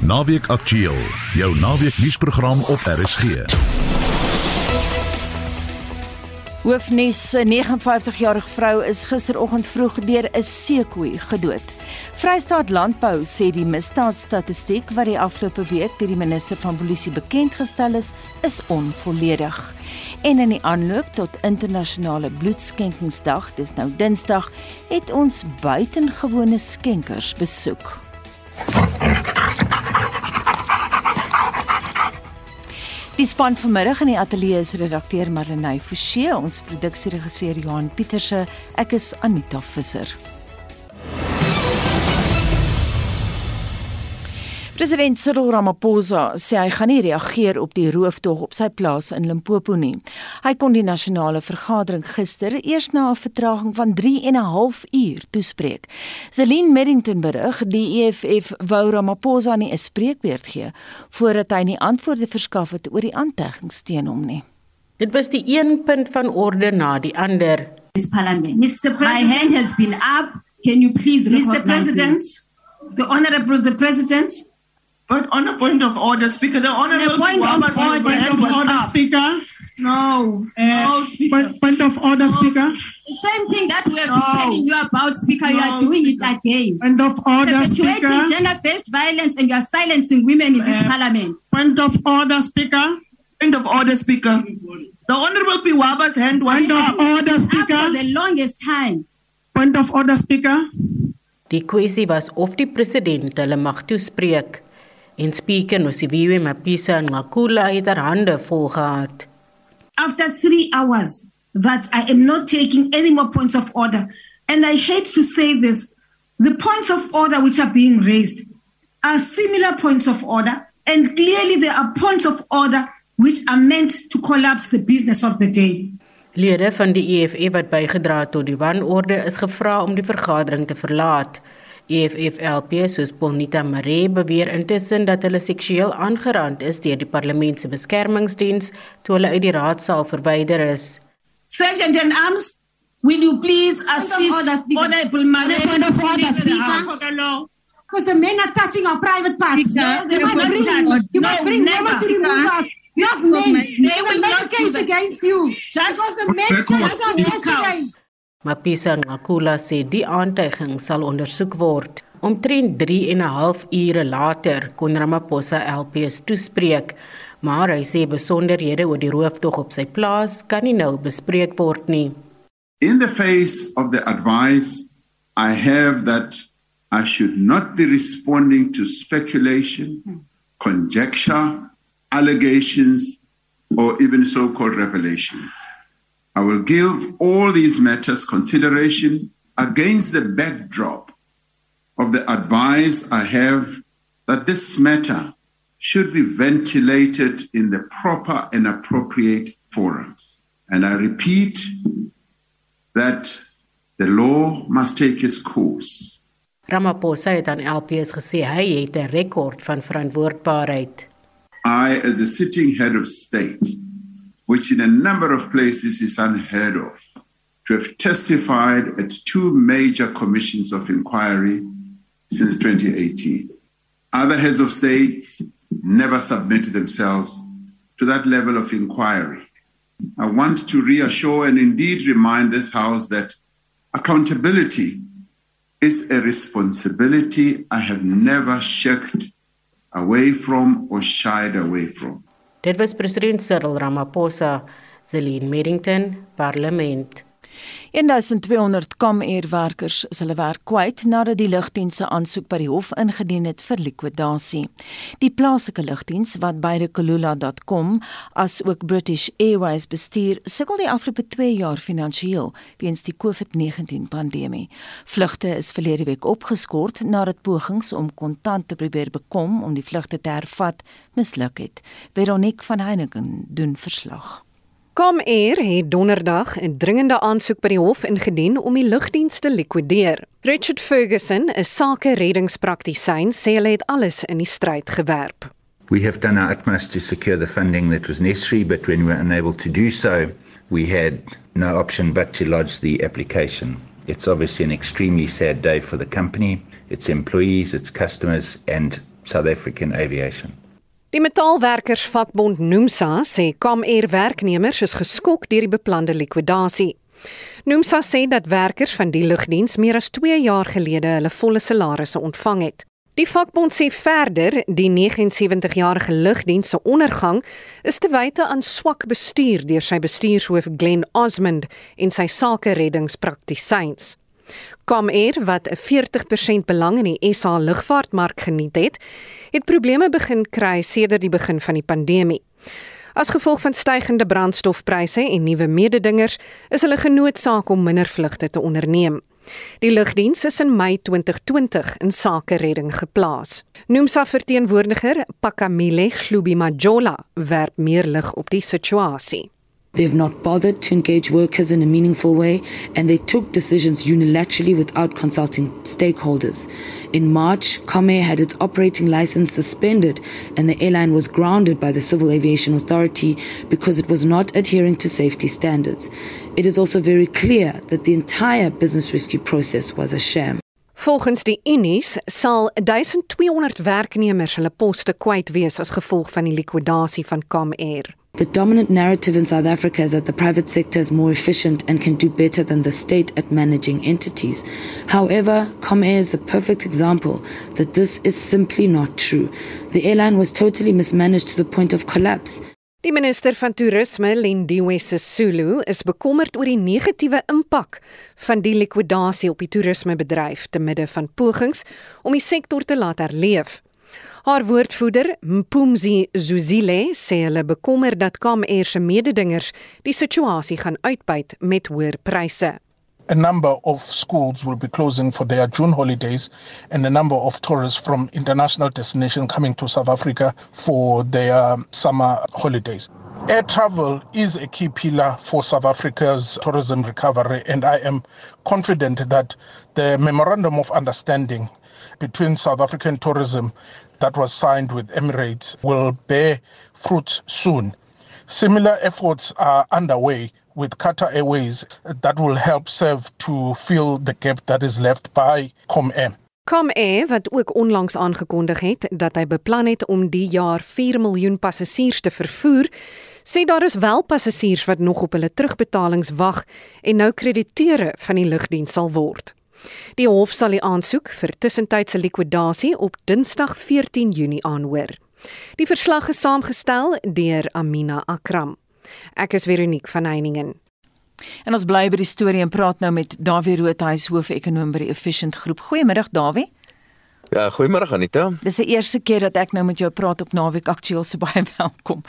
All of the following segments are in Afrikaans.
Naweek Aktueel, jou naweek nuusprogram op RSG. Hoofnes, 'n 59-jarige vrou is gisteroggend vroeg deur 'n seekoei gedood. Vrystaat Landbou sê die misdaadstatistiek wat die afgelope week deur die minister van Polisie bekend gestel is, is onvolledig. En in die aanloop tot internasionale bloedskenkingsdag, dis nou Dinsdag, het ons buitengewone skenkers besoek. Die span vanmiddag in die ateljee is redakteur Marlenae Forsie, ons produksieregisseur Johan Pieterse, ek is Anita Visser. President Cyril Ramaphosa sê hy gaan nie reageer op die rooftog op sy plaas in Limpopo nie. Hy kon die nasionale vergadering gister eers na 'n vertraging van 3 en 'n half uur toespreek. Celine Merrington berig die EFF wou Ramaphosa nie 'n spreekbeurt gee voordat hy nie antwoorde verskaf het oor die aanteggings teen hom nie. Dit was die een punt van orde na die ander. This parliament. Mr. President, my hand has been up. Can you please Mr. President, me? the honorable the president But on a point of order, Speaker, the honourable point of order, point of order, Speaker. No, uh, no, Speaker. Point, point of order, no. Speaker. The same thing that we have no. been telling you about, Speaker. No, you are doing Speaker. it again. Point of order, Speaker. gender-based violence, and you are silencing women in uh, this Parliament. Point of order, Speaker. Point of order, Speaker. The Honourable Piwaba's hand was Point up. of order, Speaker. For the longest time. Point of order, Speaker. Die kwessie was of die president hulle mag toespreek en speaker Nosiviwe Mapisa Ngakula het haar hande vol gehad. After 3 hours that I am not taking any more points of order and I hate to say this the points of order which are being raised are similar points of order and clearly there are points of order which are meant to collapse the business of the day. Lede van die EFF wat bygedra het tot die wanorde is gevra om die vergadering te verlaat. EFF-LP soos Bonita Maree beweer intussen dat hulle seksueel aangerand is deur die parlement se beskermingsdiens toe hulle uit die raadsaal verwyder is. Sergeant in arms, will you please assist Honorable Maree point of order speaker? Because the men are touching our private parts. No, they must bring, you must no, bring them to remove us. Not men. They will make a case against you. Just because the men touch us yesterday. Mapisa Ngakula sê die aantuiging sal ondersoek word. Omtrent 3 en 'n half ure later kon Ramaphosa LPS toespreek, maar hy sê besonderhede oor die rooftog op sy plaas kan nie nou bespreek word nie. In the face of the advice I have that I should not be responding to speculation, conjecture, allegations or even so-called revelations. I will give all these matters consideration against the backdrop of the advice I have that this matter should be ventilated in the proper and appropriate forums. And I repeat that the law must take its course. Ramaphosa het aan LPS gesê hy het 'n rekord van verantwoordbaarheid. I as the sitting head of state which in a number of places is unheard of, to have testified at two major commissions of inquiry since 2018. Other heads of states never submitted themselves to that level of inquiry. I want to reassure and indeed remind this House that accountability is a responsibility I have never shirked away from or shied away from. Dit was president Cyril Ramaphosa, Celine Merrington, Parlement. 1200 Comair werkers is hulle werk kwyt nadat die lugdienste aansoek by die hof ingedien het vir likwidasie. Die plaaslike lugdiens wat beide kulula.com as ook British Airways bestuur, sukkel die afgelope 2 jaar finansiëel weens die COVID-19 pandemie. Vlugte is verlede week opgeskort nadat pogings om kontant te probeer bekom om die vlugte te hervat misluk het. Veronique van Heiningen doen verslag. Comair het donderdag 'n dringende aansoek by die hof ingedien om die lugdiens te likwideer. Richard Ferguson, 'n sake-reddingspraktisyn, sê hulle het alles in die stryd gewerp. We have done our utmost to secure the funding that was necessary, but when we were unable to do so, we had no option but to lodge the application. It's obviously an extremely sad day for the company, its employees, its customers, and South African aviation. Die metaalwerkersvakbond Nomsa sê Comair werknemers is geskok deur die beplande likwidasie. Nomsa sê dat werkers van die lugdiens meer as 2 jaar gelede hulle volle salarisse ontvang het. Die vakbond sê verder die 79-jarige lugdiens se ondergang is te wyte aan swak bestuur deur sy bestuurshoof Glenn Osmond en sy sake reddingspraktisyns. Comair wat 'n 40% belang in die SA lugvaartmark geniet het, het probleme begin kry sedert die begin van die pandemie. As gevolg van stygende brandstofpryse en nuwe mededingers, is hulle genoodsaak om minder vlugte te onderneem. Die lugdiens is in Mei 2020 in sake redding geplaas. Nomsa verteenwoordiger Pakamile Hlubi-Majola werp meer lig op die situasie. They've not bothered to engage workers in a meaningful way, and they took decisions unilaterally without consulting stakeholders. In March, Comair had its operating license suspended, and the airline was grounded by the Civil Aviation Authority because it was not adhering to safety standards. It is also very clear that the entire business rescue process was a sham. Volgens die Unies sal 1200 werknemers hulle poste kwyt wees as gevolg van die likwidasie van Comair. The dominant narrative in South Africa is that the private sector is more efficient and can do better than the state at managing entities. However, Comair is the perfect example that this is simply not true. The airline was totally mismanaged to the point of collapse. Die minister van toerisme, Lindiwe Sisulu, is bekommerd oor die negatiewe impak van die likwidasie op die toerismebedryf te midde van pogings om die sektor te laat herleef. Haar woordvoerder, Mpumzi Zuzile, sê hulle bekommer dat Comair se mededingers die situasie gaan uitbuit met hoër pryse. A number of schools will be closing for their June holidays, and a number of tourists from international destinations coming to South Africa for their summer holidays. Air travel is a key pillar for South Africa's tourism recovery, and I am confident that the memorandum of understanding between South African tourism that was signed with Emirates will bear fruit soon. Similar efforts are underway with Qatar Airways that will help serve to fill the gap that is left by ComAir. Comair wat ook onlangs aangekondig het dat hy beplan het om die jaar 4 miljoen passasiers te vervoer, sê daar is wel passasiers wat nog op hulle terugbetalings wag en nou krediteure van die lugdiens sal word. Die hof sal die aansoek vir tussentydse likwidasie op Dinsdag 14 Junie aanhoor. Die verslag is saamgestel deur Amina Akram. Ek is Veronique van Heiningen. En ons bly by die storie en praat nou met Dawie Roodhuis, hoof-ekonoom by die Efficient Groep. Goeiemiddag Dawie. Ja, goeiemôre Anita. Dis die eerste keer dat ek nou met jou praat op Naweek Aktueel, so baie welkom.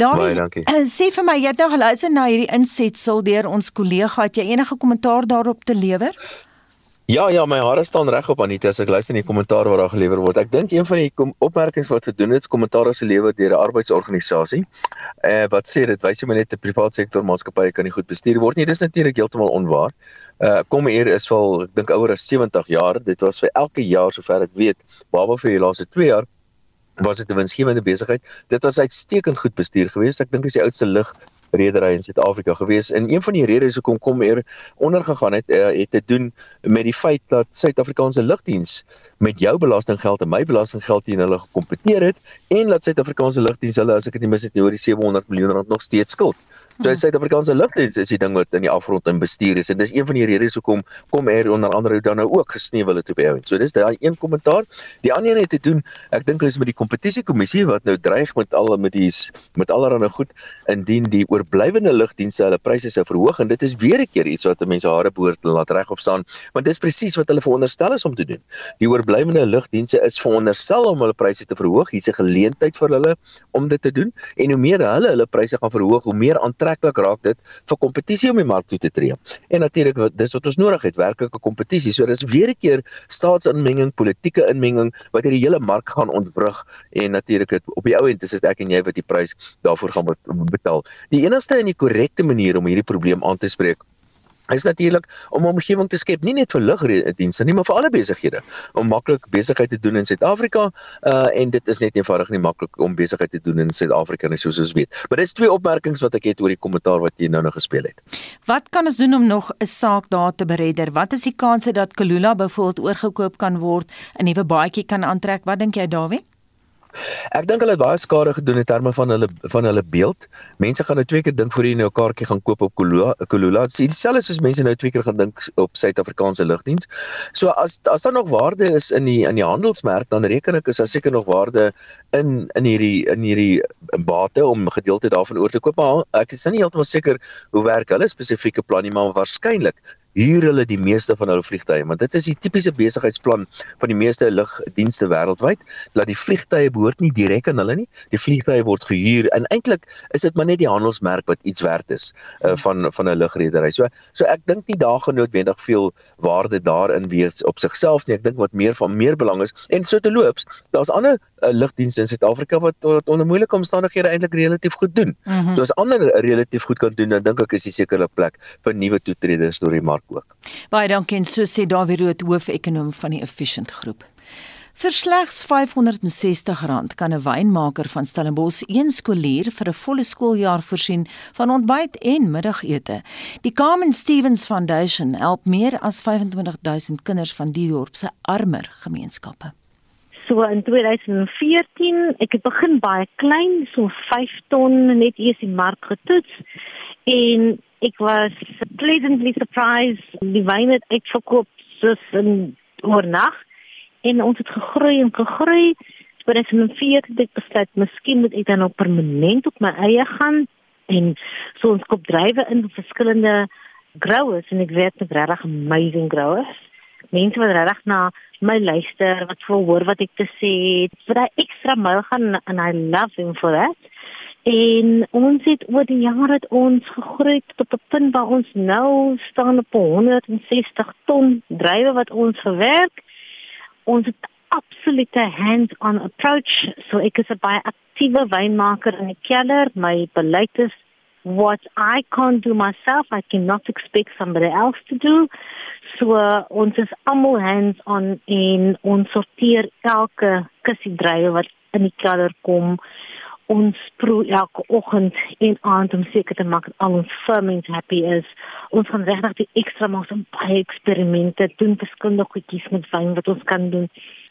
Dawie, dankie. Sê vir my, jy het nou geluister na hierdie insetsel deur ons kollega, het jy enige kommentaar daarop te lewer? Ja ja, my hare staan reg op Anita as ek luister na die kommentaar wat daar gelewer word. Ek dink een van die opmerkings wat gedoen is kommentaar as gelewer deur 'n arbeidsorganisasie. Eh wat sê dit wys jy maar net 'n privaat sektor maatskappy kan nie goed bestuur word nie. Dis natuurlik heeltemal onwaar. Uh kom hier is wel ek dink ouer as 70 jaar. Dit was vir elke jaar sover ek weet, behalwe vir die laaste 2 jaar was dit 'n winsgewende besigheid. Dit was uitstekend goed bestuur geweest. Ek dink is die oudste lig redery in Suid-Afrika gewees en een van die redes hoekom kom hier ondergegaan het uh, het te doen met die feit dat Suid-Afrikaanse lugdiens met jou belastinggeld en my belastinggeld teen hulle gekompeteer het en dat Suid-Afrikaanse lugdiens hulle as ek dit nie mis het nie oor die 700 miljoen rand nog steeds skuld. So die Suid-Afrikaanse lugdiens is die ding wat in die afgrond in bestuur is en dis een van die redes hoekom kom er onder andere dan nou ook gesneuwel het op die ouend. So dis daai een kommentaar. Die ander een het te doen, ek dink is met die kompetisiekommissie wat nou dreig met al met die met allerlei goed indien die oorblywende lugdienste hulle pryse sou verhoog en dit is weer 'n keer iets wat mense hare behoort te laat regop staan, want dis presies wat hulle veronderstel is om te doen. Die oorblywende lugdienste is veronderstel om hulle pryse te verhoog. Hier's 'n geleentheid vir hulle om dit te doen en hoe meer hulle hulle pryse gaan verhoog, hoe meer aantreklik raak dit vir kompetisie om die mark toe te tree. En natuurlik dis wat ons nodig het, werklike kompetisie. So dis weer 'n keer staatsinmenging, politieke inmenging wat hierdie hele mark gaan ontwrig en natuurlik op die ou end is dit ek en jy wat die prys daarvoor gaan betaal. Die enigste en die korrekte manier om hierdie probleem aan te spreek is natuurlik om 'n omgewing te skep nie net vir lugdienste nie maar vir alle besighede om maklik besigheid te doen in Suid-Afrika uh, en dit is net eenvoudig nie maklik om besigheid te doen in Suid-Afrika nie soos ons weet. Maar dis twee opmerkings wat ek het oor die kommentaar wat jy nou nog gespeel het. Wat kan ons doen om nog 'n saak daar te beredder? Wat is die kanse dat Kalula byvoorbeeld oorgekoop kan word, 'n nuwe baadjie kan aantrek? Wat dink jy Dawie? Ek dink hulle het baie skade gedoen in terme van hulle van hulle beeld. Mense gaan nou twee keer dink voor jy nou 'n kaartjie gaan koop op Kulula. Kulula dit is dieselfde soos mense nou twee keer gaan dink op Suid-Afrikaanse lugdiens. So as as daar nog waarde is in die in die handelsmerk, dan reken ek is daar seker nog waarde in in hierdie in hierdie bate om gedeelte daarvan oor te koop. Maar ek is nie heeltemal seker hoe werk hulle spesifieke plan nie, maar waarskynlik huur hulle die meeste van hulle vliegtye want dit is die tipiese besigheidsplan van die meeste lugdienste wêreldwyd dat die vliegtye behoort nie direk aan hulle nie die vliegtye word gehuur en eintlik is dit maar net die handelsmerk wat iets werd is uh, van van 'n lugredery. So so ek dink nie daar gaan noodwendig veel waarde daarin wees op sigself nie ek dink wat meer van meer belang is en so te loops daar's ander uh, lugdienste in Suid-Afrika wat, wat onder moeilike omstandighede eintlik relatief goed doen. Mm -hmm. so as ander relatief goed kan doen dan dink ek is die sekerlik plek vir nuwe toetreders deur die mark ook. Baie dankie en so sê Dawie Rood hoofekonoom van die Efficient Groep. Vir slegs R560 kan 'n wynmaker van Stellenbosch een skoolier vir 'n volle skooljaar voorsien van ontbyt en middagete. Die Carmen Stevens Foundation help meer as 25000 kinders van die dorp se armer gemeenskappe. So in 2014, ek het begin baie klein, so 5 ton net eers die mark getoets en ek was pleasantly surprised. Die wyn het uitverkoop soos in oornag en ons het gegroei en gegroei. Maar as ons vier dit besluit miskien moet ek dan op permanent op my eie gaan. En so ons koop drywe in verskillende growers en ek weet dit regtig amazing growers. Mense wat regtig na my luister wat wil hoor wat ek te het vir daai ekstra myl gaan and I love him for that En ons het oor die jare het ons gegroei tot 'n punt waar ons nou staan op 160 ton drywe wat ons verwerk. Ons het absolute hands-on approach. So ek is 'n baie aktiewe wynmaker in die kelder. My beleid is what I can't do myself, I cannot expect somebody else to do. So uh, ons is almal hands-on en ons sorteer elke kussie drywe wat in die kelder kom ons proe elke oggend en aand om seker te maak dat al ons ferments happy is. Ons gaan regtig die ekstra maak om baie eksperimente doen, verskillende goedjies met wyn wat ons kan doen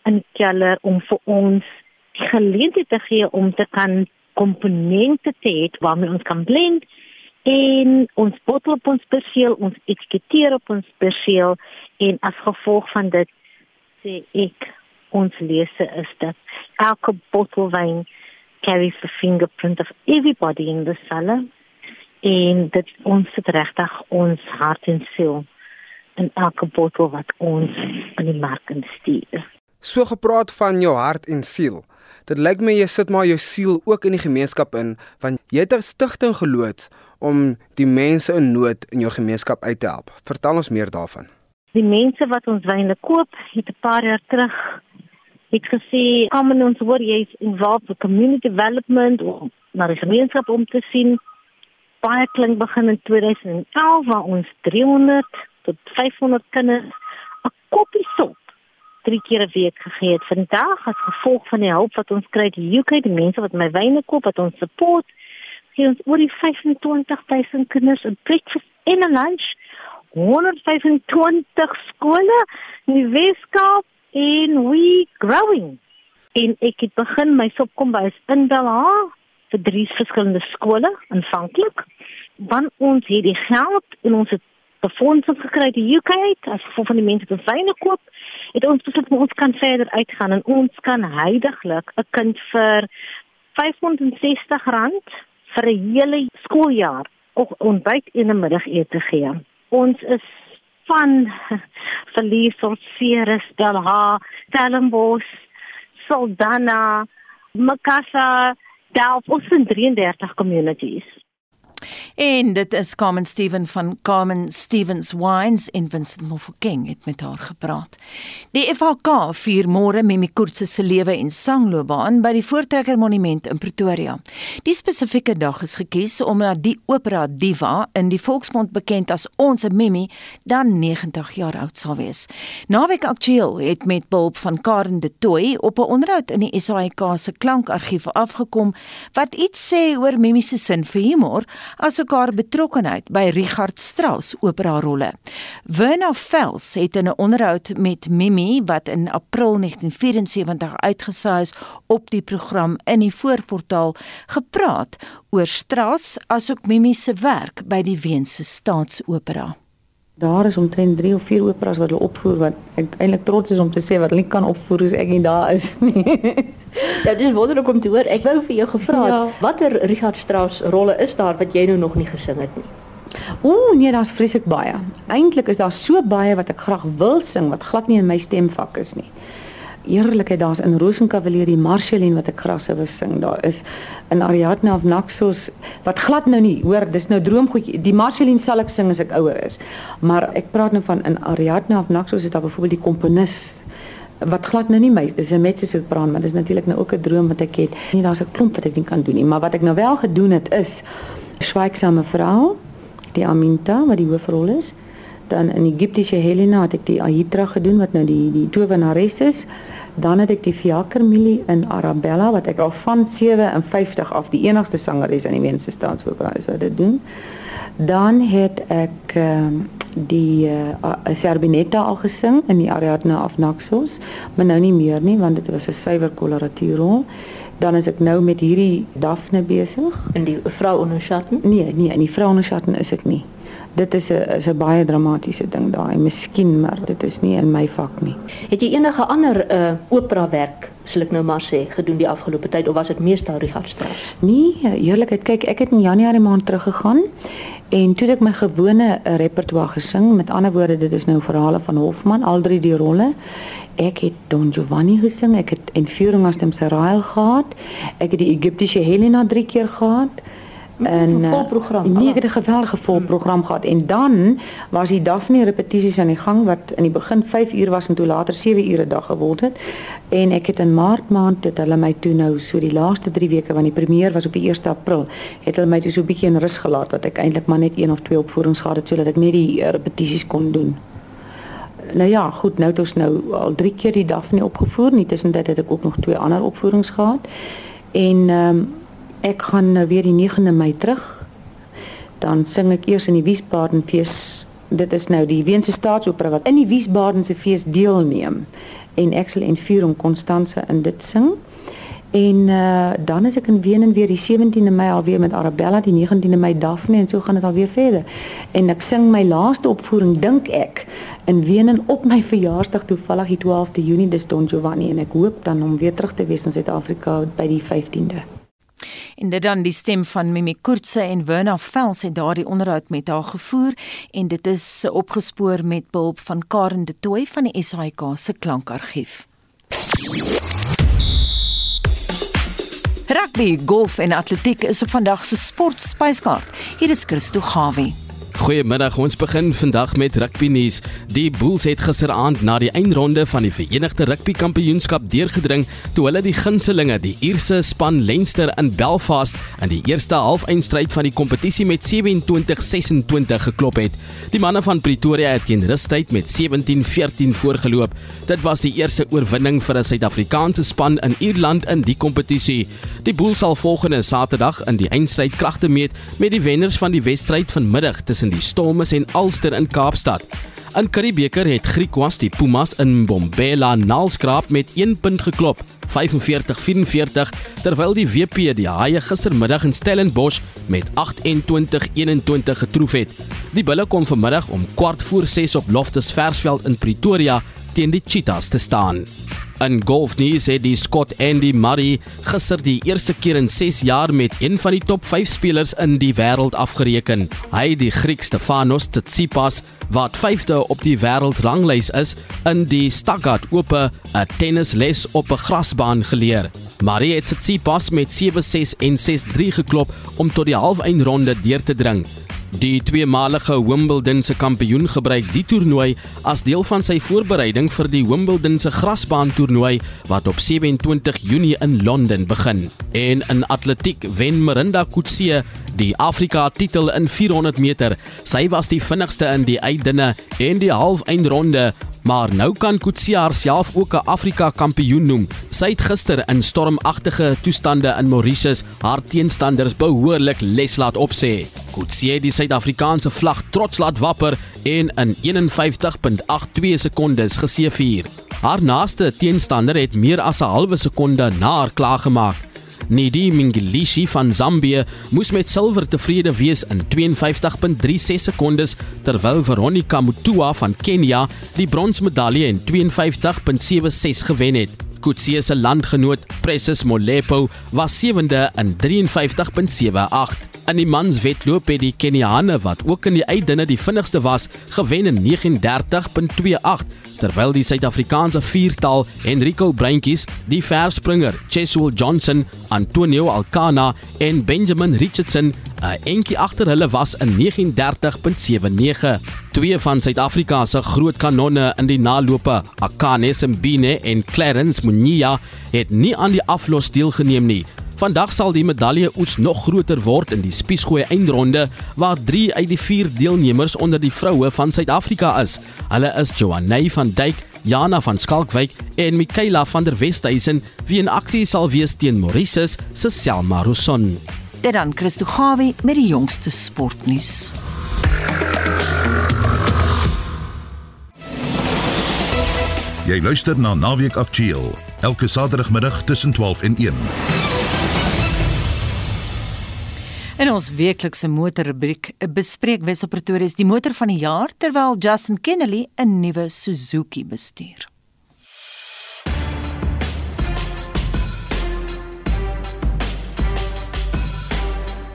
in die kelder om vir ons die geleentheid te gee om te kan komponente te hê waarmee ons kan blend en ons bottel op ons perseel, ons etiketeer op ons perseel en as gevolg van dit sê ek ons lese is dat elke bottel wyn carries the fingerprint of everybody in the cellar en dit ons sit regtig ons hart en siel in elke bottel wat ons in die mark instuur. So gepraat van jou hart en siel. Dit lyk my jy sit maar jou siel ook in die gemeenskap in want jy het 'n stigting geloods om die mense in nood in jou gemeenskap uit te help. Vertel ons meer daarvan. Die mense wat ons wyne koop, het 'n paar jaar terug het gesê kom in ons hoor jy is involved with community development om na die gemeenskap om te sien. Baie klink begin in 2011 waar ons 300 tot 500 kinders 'n koppie sop drie keer 'n week gegee het. Vandag as gevolg van die hulp wat ons kry die UK die mense wat my wyne koop wat ons support gee ons oor die 25000 kinders 'n breakfast en 'n lunch. 125 skole in die Weskaap en we growing. En ek het begin my sopkombuis in Belha vir drie verskillende skole aanvanklik. Dan ons het die geld en ons het befondsing gekry die UK as gevolg van die mense wat wyne koop. Het ons besluit ons kan verder uitgaan en ons kan heidaglik 'n kind vir R560 vir 'n hele skooljaar ook ontbyt en 'n middagete gee. Ons is van verlies ons Ceres, Delha, Stellenbosch, Saldanha, Makassar, Delft, ons in 33 communities. En dit is Carmen Steven van Carmen Stevens Wines in Vincent Mofokeng het met haar gepraat. Die FHK vier môre Mimi Koortse se lewe en sangloopbaan by die Voortrekker Monument in Pretoria. Die spesifieke dag is gekies omdat die opera diva in die volksmond bekend as ons Mimi dan 90 jaar oud sal wees. Naweek Aktueel het met behulp van Karen de Tooy op 'n onderhoud in die SAIK se klankargief afgekom wat iets sê oor Mimi se sin vir humor asook haar betrokkeheid by Richard Strauss opera rolle. Werner Fels het in 'n onderhoud met Mimi wat in April 1974 uitgesaai is op die program in die voorportaal gepraat oor Strauss asook Mimi se werk by die Weense Staatsopera. Daar is omtrent 3 of 4 operas wat hulle opvoer wat ek eintlik trots is om te sê wat hulle kan opvoer as ek nie daar is nie. ja, dit is wonderlik om te hoor. Ek wou vir jou gevra ja. watter Richard Strauss rolle is daar wat jy nou nog nie gesing het nie. Ooh, nee, daar's vreeslik baie. Eintlik is daar so baie wat ek graag wil sing wat glad nie in my stemvak is nie eerlikheid daar's in Rosenkavalier die Marceline wat ek grasse wou sing. Daar is in Ariadne of Naxos wat glad nou nie hoor dis nou droomgoedjie die Marceline sal ek sing as ek ouer is. Maar ek praat nou van in Ariadne of Naxos is daar byvoorbeeld die komponis wat glad nou nie my dis 'n metse so praat maar dis natuurlik nou ook 'n droom wat ek het. Nie daar's 'n klomp wat ek nie kan doen nie. Maar wat ek nou wel gedoen het is Schweigsame vrou die Aminta wat die hoofrol is. Dan in Egiptiese Helena het ek die Aitra gedoen wat nou die die towenares is Dan het ek die Fiakermilie in Arabella wat ek al van 57 af die enigste sangeres in die Weense Staatsopera is wat dit doen. Dan het ek uh, die uh, Serbinetta al gesing in die Ariadne of Naxos, maar nou nie meer nie want dit was 'n suiwer koloratuurrol. Dan is ek nou met hierdie Daphne besig in die vrou onder schatten? Nee, nee, in die vrou onder schatten is ek nie dit is 'n is 'n baie dramatiese ding daai. Miskien, maar dit is nie in my vak nie. Het jy enige ander uh opera werk, sal ek nou maar sê, gedoen die afgelope tyd of was dit meestal Richard Strauss? Nee, eerlikheid, kyk, ek het in Januarie maand teruggegaan en toe het ek my gewone uh, repertoire gesing. Met ander woorde, dit is nou verhale van Hofman, al drie die rolle. Ek het Don Giovanni gesing, ek het Entführung aus dem Serail gehad. Ek het die Egiptiese Helena drie keer gehad 'n volprogram. Nee, ek het 'n geweldige volprogram hmm. gehad en dan was die Daphne repetisies aan die gang wat in die begin 5 uur was en toe later 7 ure 'n dag geword het. En ek het in Maart maand het hulle my toe nou so die laaste 3 weke want die premier was op die 1 April, het hulle my toe so 'n bietjie in rus gelaat dat ek eintlik maar net een of twee opvoerings gehad het sodat ek net die repetisies kon doen. Nou ja, goed, nou het ons nou al 3 keer die Daphne opgevoer, nie tussen dit het ek ook nog twee ander opvoerings gehad. En ehm um, Ek gaan nou weer die 9de Mei terug. Dan sing ek eers in die Wiesbadenfees. Dit is nou die Weense Staatsopera wat in die Wiesbadense fees deelneem en ek sal en vier om Constance in dit sing. En uh, dan is ek in Wenen weer die 17de Mei alweer met Arabella, die 19de Mei Daphne en so gaan dit alweer verder. En ek sing my laaste opvoering dink ek in Wenen op my verjaarsdag toevallig die 12de Junie dis Don Giovanni en ek hoop dan om weer terug te wees in Suid-Afrika by die 15de. En dit dan die stem van Mimi Kurtse en Werner Vels het daardie onderhoud met haar gevoer en dit is opgespoor met behulp van Karen de Tooy van die SAK se klankargief. Rugby, golf en atletiek is op vandag se sportspyskaart. Hier is Christo Gawie. Goeiemiddag, ons begin vandag met rugby nuus. Die Bulls het gisteraand na die eindronde van die Verenigde Rugby Kampioenskap deurgedring toe hulle die gunstelinge, die Ierse span Leinster in Belfast in die eerste halfeindstryd van die kompetisie met 27-26 geklop het. Die manne van Pretoria het teen rustyd met 17-14 voorgeloop. Dit was die eerste oorwinning vir 'n Suid-Afrikaanse span in Ierland in die kompetisie. Die Bulls sal volgende Saterdag in die eindstryd kragte meet met die wenners van die wedstryd vanmiddag tussen tussen die Stormers en Ulster in Kaapstad. In Karibeker het Griquas die Pumas in Bombela naalskraap met 1 punt geklop, 45-44, terwyl die WP die Haie gistermiddag in Stellenbosch met 28-21 getroof het. Die Bulle kom vanmiddag om kwart voor 6 op Loftus Versveld in Pretoria teen die Cheetahs te staan. In golfnuus het die Scot Andy Murray gister die eerste keer in 6 jaar met een van die top 5 spelers in die wêreld afgereken. Hy die Griek Stefanos Tsitsipas wat 5de op die wêreldranglys is in die Stuttgart Ope 'n tennisles op 'n grasbaan geleer. Murray het Tsitsipas met 7-6 en 6-3 geklop om tot die halfeindronde deur te dring. Die tweemalige Wimbledon se kampioen gebruik die toernooi as deel van sy voorbereiding vir die Wimbledon se grasbaan toernooi wat op 27 Junie in Londen begin. En in atletiek wen Mirinda Kotse die Afrika titel in 400 meter. Sy was die vinnigste in die uitdinne en die halfeindronde maar nou kan Coetzee haarself ook 'n Afrika kampioen noem. Sy het gister in stormagtige toestande in Mauritius haar teenstanders behoorlik les laat opsê. Coetzee het die Suid-Afrikaanse vlag trots laat wapper en in 51.82 sekondes geseëvier. Haar naaste teenstander het meer as 'n halwe sekonde na haar klaargemaak. Nidi Mingilishi van Zambië moes met silwer tevrede wees in 52.36 sekondes terwyl Veronica Mutua van Kenia die bronsmedalje in 52.76 gewen het. Kutsie se landgenoot Precious Molepo was sewende in 53.78. In die manswedloop het die Keniane wat ook in die uitdinne die vinnigste was, gewen in 39.28 terwyl die Suid-Afrikaanse viertal Enrico Breintjies, die verspringer Cheswell Johnson, Antonio Alcana en Benjamin Richardson 'n entjie agter hulle was in 39.79. Twee van Suid-Afrika se groot kanonne in die nalope, Akane Simbine en Clarence Munyia, het nie aan die aflos deelgeneem nie. Vandag sal die medalje oets nog groter word in die spiesgooi eindronde waar 3 uit die 4 deelnemers onder die vroue van Suid-Afrika is. Hulle is Joanne van Duyk, Jana van Skalkwyk en Michaela van der Westhuizen wie in aksie sal wees teen Mauritius se Selma Rousson. Dit dan Christo Gawie met die jongste sportnuus. Jy luister na Naweek Aktueel elke Saterdagmiddag tussen 12 en 1. In ons weeklikse motorrubriek bespreek Wessel Pretoria die motor van die jaar terwyl Justin Kennedy 'n nuwe Suzuki bestuur.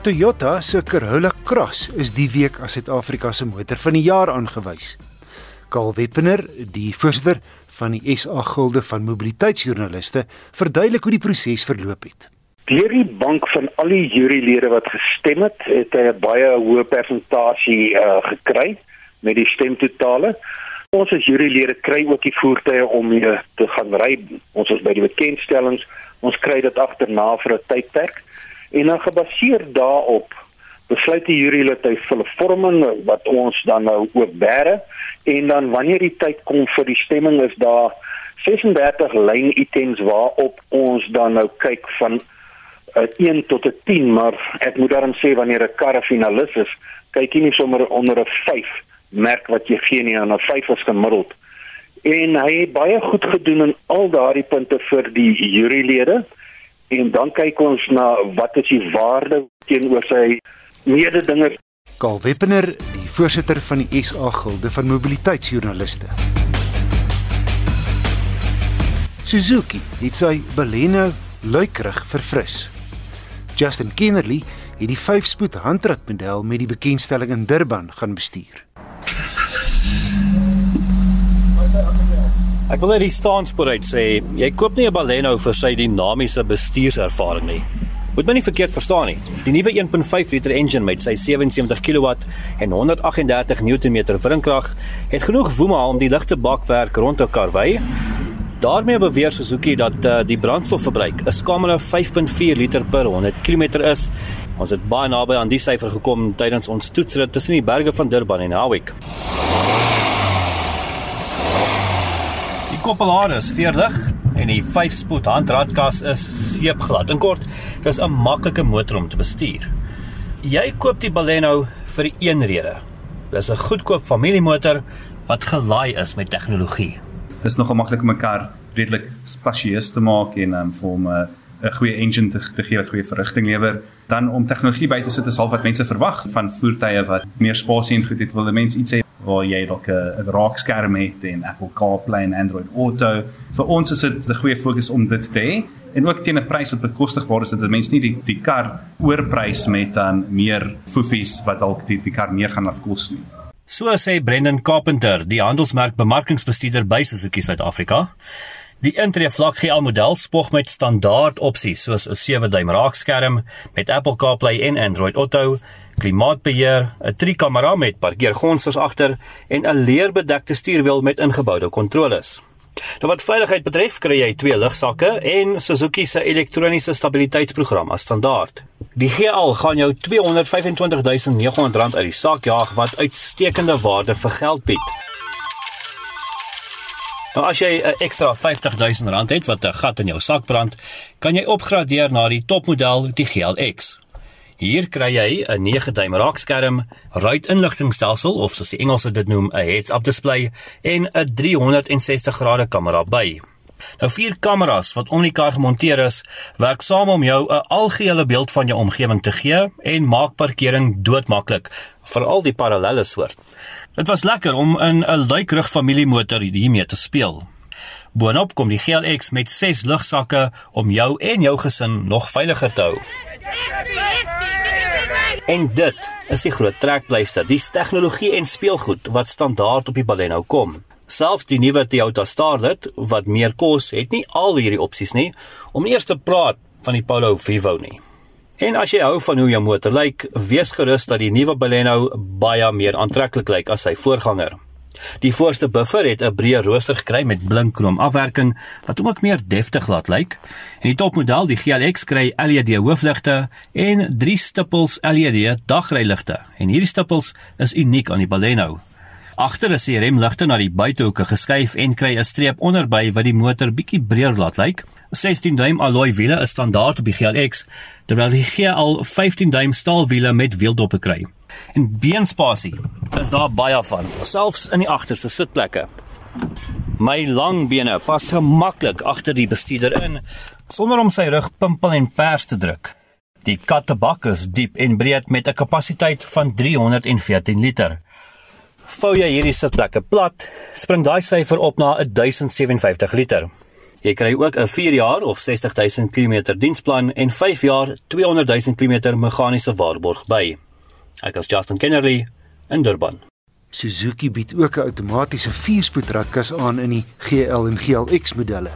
Toyota se Corolla Cross is die week as Suid-Afrika se motor van die jaar aangewys. Karl Weppener, die voorsitter van die SA Gilde van Mobiliteitsjoernaliste, verduidelik hoe die proses verloop het. Deur die bank van al die jurylede wat gestem het, het hy 'n baie hoë persentasie uh, gekry met die stemtotale. Ons as jurylede kry ook die voertuie om mee te gaan ry. Ons is by die bekendstellings. Ons kry dit agterna vir 'n tydperk en dan gebaseer daarop besluit die jurylid hy vir 'n vorming wat ons dan nou ook bære en dan wanneer die tyd kom vir die stemming is daar 36 lyn items waarop ons dan nou kyk van 'n uh, 1 tot 'n 10, maar ek moet daarom sê wanneer 'n kar 'n finalis is, kyk jy nie sommer onder 'n 5 merk wat jy gee nie aan 'n 5 is gemiddeld. En hy het baie goed gedoen in al daardie punte vir die jurylede. En dan kyk ons na wat is die waarde teenoor sy mededingers. Karl Weppener, die voorsitter van die SA Gilde van Mobiliteitsjoernaliste. Suzuki het sy Baleno luikerig verfris. Justin Kennerly het die 5-spoed handratmodel met die bekendstelling in Durban gaan bestuur. Ek wil net die staanspoor uit sê, jy koop nie 'n Baleno vir sy dinamiese bestuurservaring nie. Moet my nie verkeerd verstaan nie. Die nuwe 1.5 liter engine met sy 77 kW en 138 Nm wrinkrag het genoeg woema om die ligte bakwerk rond te karwei Daarmee beweer Suzuki dat uh, die brandstofverbruik 'n skamele 5.4 liter per 100 km is. Ons het baie naby aan die syfer gekom tydens ons toetsrit tussen die berge van Durban en Howick. Die koppelaar is veerlig en die 5-spoed handratkas is seepglad. In kort, dis 'n maklike motor om te bestuur. Jy koop die Baleno vir een rede. Dis 'n goedkoop familiemotor wat gelaai is met tegnologie dis nogal maklik om 'n kar redelik spasieus te maak en um, vir hom 'n 'n goeie engine te, te gee wat goeie verrigting lewer. Dan om tegnologie by te sit is half wat mense verwag van voertuie wat meer spasie en goed het. Wil mense iets hê waar jy dalk 'n raakskerm het en Apple CarPlay en Android Auto. Vir ons is dit 'n goeie fokus om dit te hê en ook teen 'n prys wat bekostigbaar is dat mense nie die die kar oorprys met dan meer foefies wat dalk die die kar meer gaan laat kos nie. So sê Brendan Carpenter, die handelsmerk bemarkingsbestuurder by Suzuki Suid-Afrika. Die intree vlak GL model spog met standaard opsies soos 'n 7-duim raakskerm met Apple CarPlay en Android Auto, klimaatbeheer, 'n 3-kamera met parkeergonsters agter en 'n leerbedekte stuurwiel met ingeboude kontroles. Nou wat veiligheid betref, kry jy twee lugsakke en Suzuki se elektroniese stabiliteitsprogram as standaard. Die GL gaan jou R225900 uit die sak jaag wat uitstekende waarde vir geld bied. Nou as jy 'n ekstra R50000 het wat 'n gat in jou sak brand, kan jy opgradeer na die topmodel, die GLX. Hier kry jy 'n 9-duim raakskerm, ruit-inligtingstelsel of soos die Engelse dit noem, 'n heads-up display en 'n 360 grade kamera by. Nou vier kameras wat om mekaar gemonteer is, werk saam om jou 'n algehele beeld van jou omgewing te gee en maak parkering doodmaklik, veral die parallelle soort. Dit was lekker om in 'n luikrug familiemotor hiermee te speel. Boonop kom die GLX met 6 lugsakke om jou en jou gesin nog veiliger te hou. En dit is die groot trekpleister, die tegnologie en speelgoed wat standaard op die Baleno kom. Selfs die nuwe Toyota Starlet wat meer kos, het nie al hierdie opsies nie om eers te praat van die Polo Vivo nie. En as jy hou van hoe jou motor lyk, wees gerus dat die nuwe Baleno baie meer aantreklik lyk as sy voorganger. Die voorste buffer het 'n breë rooster gekry met blinkkrom afwerking wat hom ook meer deftig laat lyk. En die topmodel, die GLX, kry LED hoofligte en 3 stippels LED dagryligte. En hierdie stippels is uniek aan die Baleno. Agter is die remligte na die buitehoeke geskuif en kry 'n streep onderby wat die motor bietjie breër laat lyk. 16 duim alloy wiele is standaard op die GLX, terwyl die GL 15 duim staalwiele met wieldoppe kry. En beenspasie is daar baie van, selfs in die agterste sitplekke. My lang bene pas gemaklik agter die bestuurder in sonder om sy rug pimpel en pers te druk. Die kattebak is diep en breed met 'n kapasiteit van 314 liter vou jy hierdie sitplekke plat, spring daai syfer op na 1057 liter. Jy kry ook 'n 4 jaar of 60000 km diensplan en 5 jaar 200000 km meganiese waarborg by. Ek is Justin Kennerly in Durban. Suzuki bied ook 'n outomatiese 4-spoedradkas aan in die GL en GLX modelle.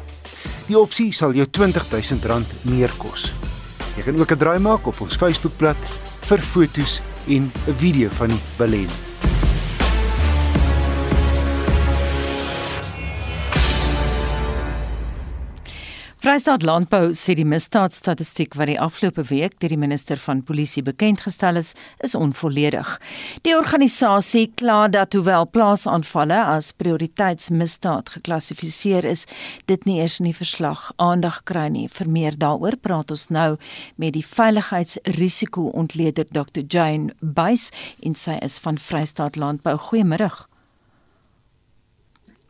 Die opsie sal jou R20000 meer kos. Jy kan ook 'n draai maak op ons Facebookblad vir fotos en 'n video van die Baleno. Vrystaat Landbou sê die misdaadstatistiek wat die afgelope week deur die minister van Polisie bekend gestel is, is onvolledig. Die organisasie kla dat hoewel plaasaanvalle as prioriteitsmisdaad geklassifiseer is, dit nie eers in die verslag aandag kry nie. Vir meer daaroor praat ons nou met die veiligheidsrisiko-ontleder Dr. Jane Buys en sy is van Vrystaat Landbou. Goeiemôre.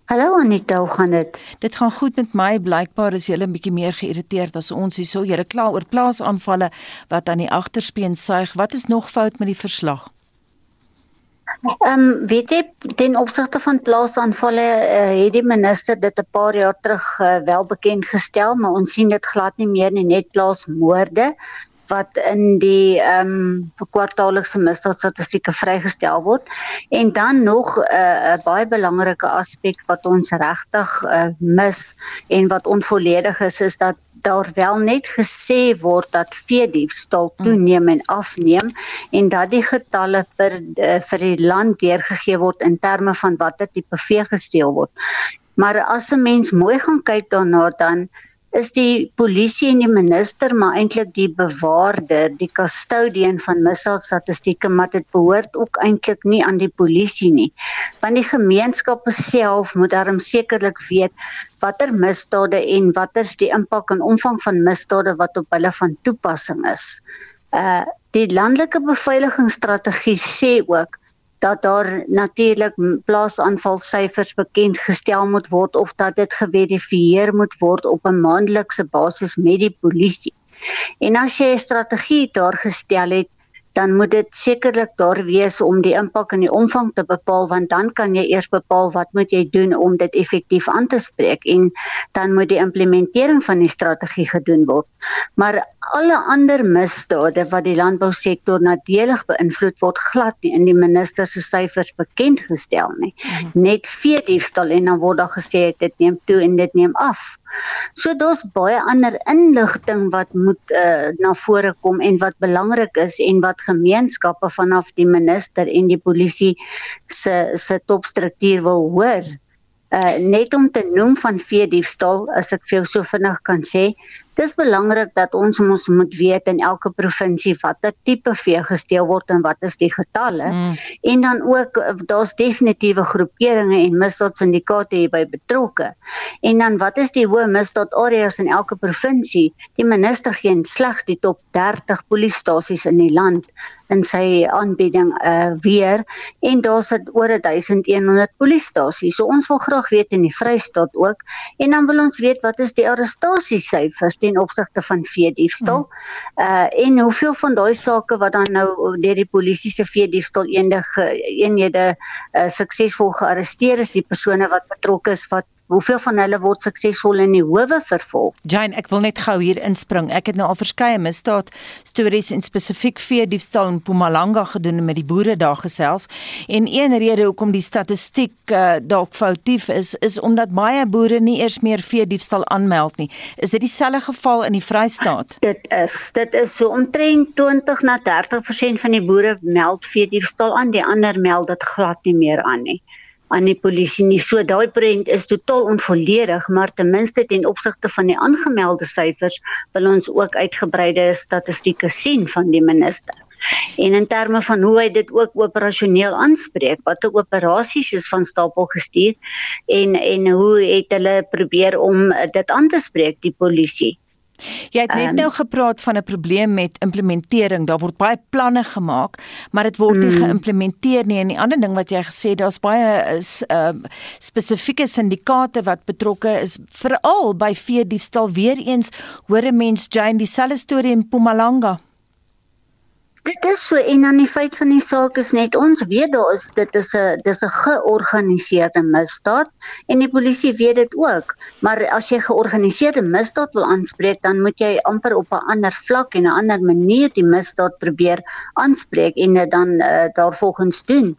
Hallo Anita, hoe gaan dit? Dit gaan goed met my. Blykbaar is jy 'n bietjie meer geïrriteerd as ons hier. So jy kla oor plaasaanvalle wat aan die agterspeen suig. Wat is nog fout met die verslag? Ehm um, weet jy ten opsigte van plaasaanvalle uh, het die minister dit 'n paar jaar terug uh, wel bekend gestel, maar ons sien dit glad nie meer nie, net plaasmoorde wat in die ehm um, kwartaallikse misdaadstatistieke vrygestel word en dan nog 'n uh, baie belangrike aspek wat ons regtig uh, mis en wat onvolledig is is dat daar wel net gesê word dat veediefstal mm. toeneem en afneem en dat die getalle per uh, vir die land deurgegee word in terme van watter tipe vee gesteel word. Maar as 'n mens mooi gaan kyk daarna dan is die polisie en die minister maar eintlik die bewaarder, die custodian van misdaadstatistieke, maar dit behoort ook eintlik nie aan die polisie nie. Want die gemeenskappe self moet daarom sekerlik weet watter misdade en watter is die impak en omvang van misdade wat op hulle van toepassing is. Uh die landelike beveiligingsstrategie sê ook dat daar natuurlik plaasaanvalsyfers bekend gestel moet word of dat dit geverifieer moet word op 'n maandelikse basis met die polisie. En as jy 'n strategie daar gestel het, dan moet dit sekerlik daar wees om die impak en die omvang te bepaal want dan kan jy eers bepaal wat moet jy doen om dit effektief aan te spreek en dan moet die implementering van die strategie gedoen word. Maar alle ander misdade wat die landbousektor nadelig beïnvloed word glad nie in die minister se syfers bekend gestel nie. Mhm. Net vee diefstal en dan word daar gesê dit neem toe en dit neem af. So daar's baie ander inligting wat moet uh, na vore kom en wat belangrik is en wat gemeenskappe vanaf die minister en die polisie se se topstruktuur wil hoor. Uh net om te noem van vee diefstal as ek vir jou so vinnig kan sê, Dis belangrik dat ons ons moet weet in elke provinsie watter tipe vee gesteel word en wat is die getalle. Mm. En dan ook daar's definitiewe groeperinge en misdaadsyndikaate hierby betrokke. En dan wat is die hoë misdaadareas in elke provinsie? Die minister gee slegs die top 30 polisiestasies in die land in sy aanbieding uh weer en daar's dit oor 1100 polisiestasies. So ons wil graag weet in die Vrystaat ook en dan wil ons weet wat is die arrestasiesyfers ten opsigte van veediefstal. Hmm. Uh en hoeveel van daai sake wat dan nou deur die polisie se veediefstal eendige eenhede uh, suksesvol gearresteer is, die persone wat betrokke is wat Hoeveel van hulle word suksesvol in die howe vervolg? Jane, ek wil net gou hier inspring. Ek het nou al verskeie misdaad stories en spesifiek vee diefstal in Mpumalanga gedoen met die boere daar gesels. En een rede hoekom die statistiek uh, dalk foutief is, is omdat baie boere nie eers meer vee diefstal aanmeld nie. Is dit dieselfde geval in die Vrystaat? Dit is. Dit is so omtrent 20 na 30% van die boere meld vee diefstal aan, die ander meld dit glad nie meer aan nie aan die polisie nie. So daai prent is totaal onvolledig, maar ten minste ten opsigte van die aangemelde syfers wil ons ook uitgebreide statistieke sien van die minister. En in terme van hoe hy dit ook operasioneel aanspreek, watter operasies is van stapel gestuur en en hoe het hulle probeer om dit aan te spreek die polisie. Jy het net um, nou gepraat van 'n probleem met implementering. Daar word baie planne gemaak, maar dit word nie mm. geïmplementeer nie. En die ander ding wat jy gesê daar's baie is uh spesifieke syndikaate wat betrokke is veral by vee diefstal. Weereens hoor 'n mens Jane dieselfde storie in Mpumalanga. Dit is so en dan die feit van die saak is net ons weet daar is dit is 'n dis 'n georganiseerde misdaad en die polisie weet dit ook. Maar as jy georganiseerde misdaad wil aanspreek, dan moet jy amper op 'n ander vlak en 'n ander manier die misdaad probeer aanspreek en dit dan uh, daarvolgens doen.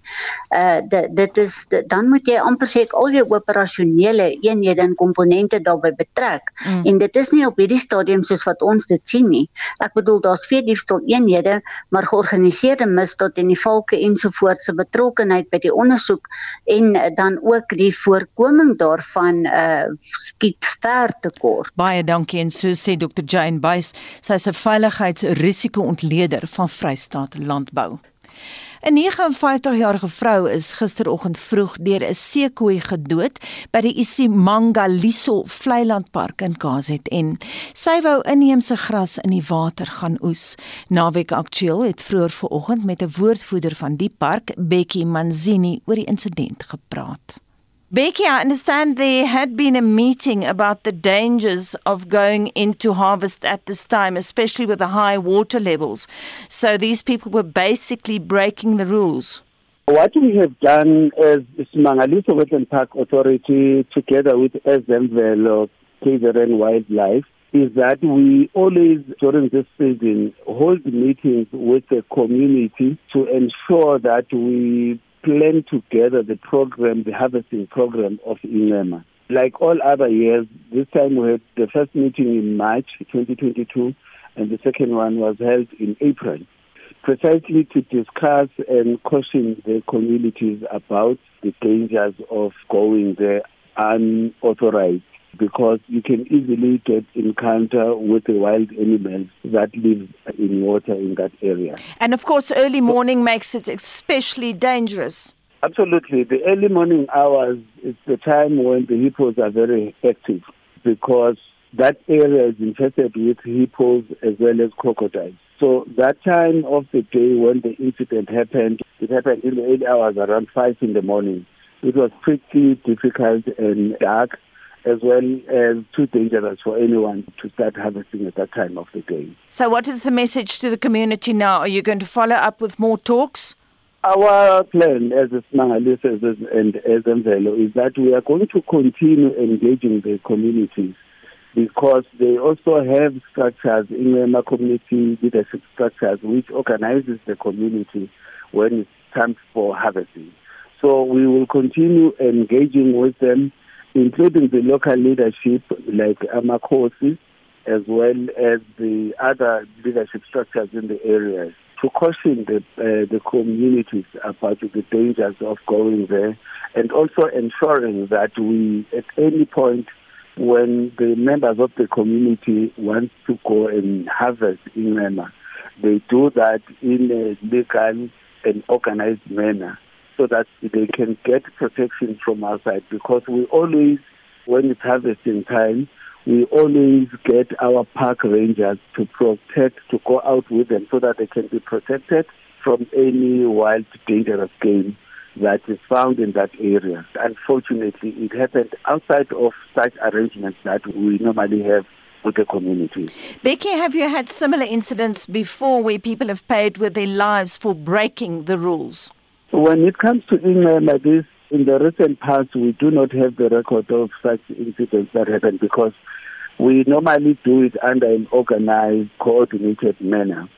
Uh dit dit is dit, dan moet jy amper sê al jou operasionele eenhede en komponente daarbey betrek. Mm. En dit is nie op hierdie stadium soos wat ons dit sien nie. Ek bedoel daar's vier diefstal eenhede maar georganiseerde misdaad en die valke ensovoorts se betrokkenheid by die ondersoek en dan ook die voorkoming daarvan uh skiet ver te kort. Baie dankie en so sê Dr Jane Buys, sy is 'n veiligheidsrisiko-ontleder van Vrystaat Landbou. 'n 59-jarige vrou is gisteroggend vroeg deur 'n seekoei gedood by die Isimangaliso Vleilandpark in KZN. Sy wou inheemse gras in die water gaan oes. Naweek Aktueel het vroeër vanoggend met 'n woordvoerder van die park, Bekkie Manzini, oor die insident gepraat. Becky, I understand there had been a meeting about the dangers of going into harvest at this time, especially with the high water levels. So these people were basically breaking the rules. What we have done as Mangaliso Wetland Park Authority, together with SMVL, KZN Wildlife, is that we always, during this season, hold meetings with the community to ensure that we plan together the program, the harvesting program of INEMA. Like all other years, this time we had the first meeting in March 2022 and the second one was held in April, precisely to discuss and caution the communities about the dangers of going there unauthorized because you can easily get encounter with the wild animals that live in water in that area. And of course, early morning makes it especially dangerous. Absolutely. The early morning hours is the time when the hippos are very active because that area is infested with hippos as well as crocodiles. So that time of the day when the incident happened, it happened in the early hours around 5 in the morning. It was pretty difficult and dark as well as too dangerous for anyone to start harvesting at that time of the day. So, what is the message to the community now? Are you going to follow up with more talks? Our plan as a Smangalisa and as Mvelo is that we are going to continue engaging the communities because they also have structures in the community leadership structures which organizes the community when it's time for harvesting. So we will continue engaging with them including the local leadership like Amakosi, as well as the other leadership structures in the area, to caution the, uh, the communities about the dangers of going there and also ensuring that we, at any point, when the members of the community want to go and harvest in Myanmar, they do that in a legal and organized manner so that they can get protection from outside because we always, when it's harvesting time, we always get our park rangers to protect, to go out with them so that they can be protected from any wild, dangerous game that is found in that area. Unfortunately, it happened outside of such arrangements that we normally have with the community. Becky, have you had similar incidents before where people have paid with their lives for breaking the rules? When it comes to England like this, in the recent past, we do not have the record of such incidents that happen because we normally do it under an organized, coordinated manner.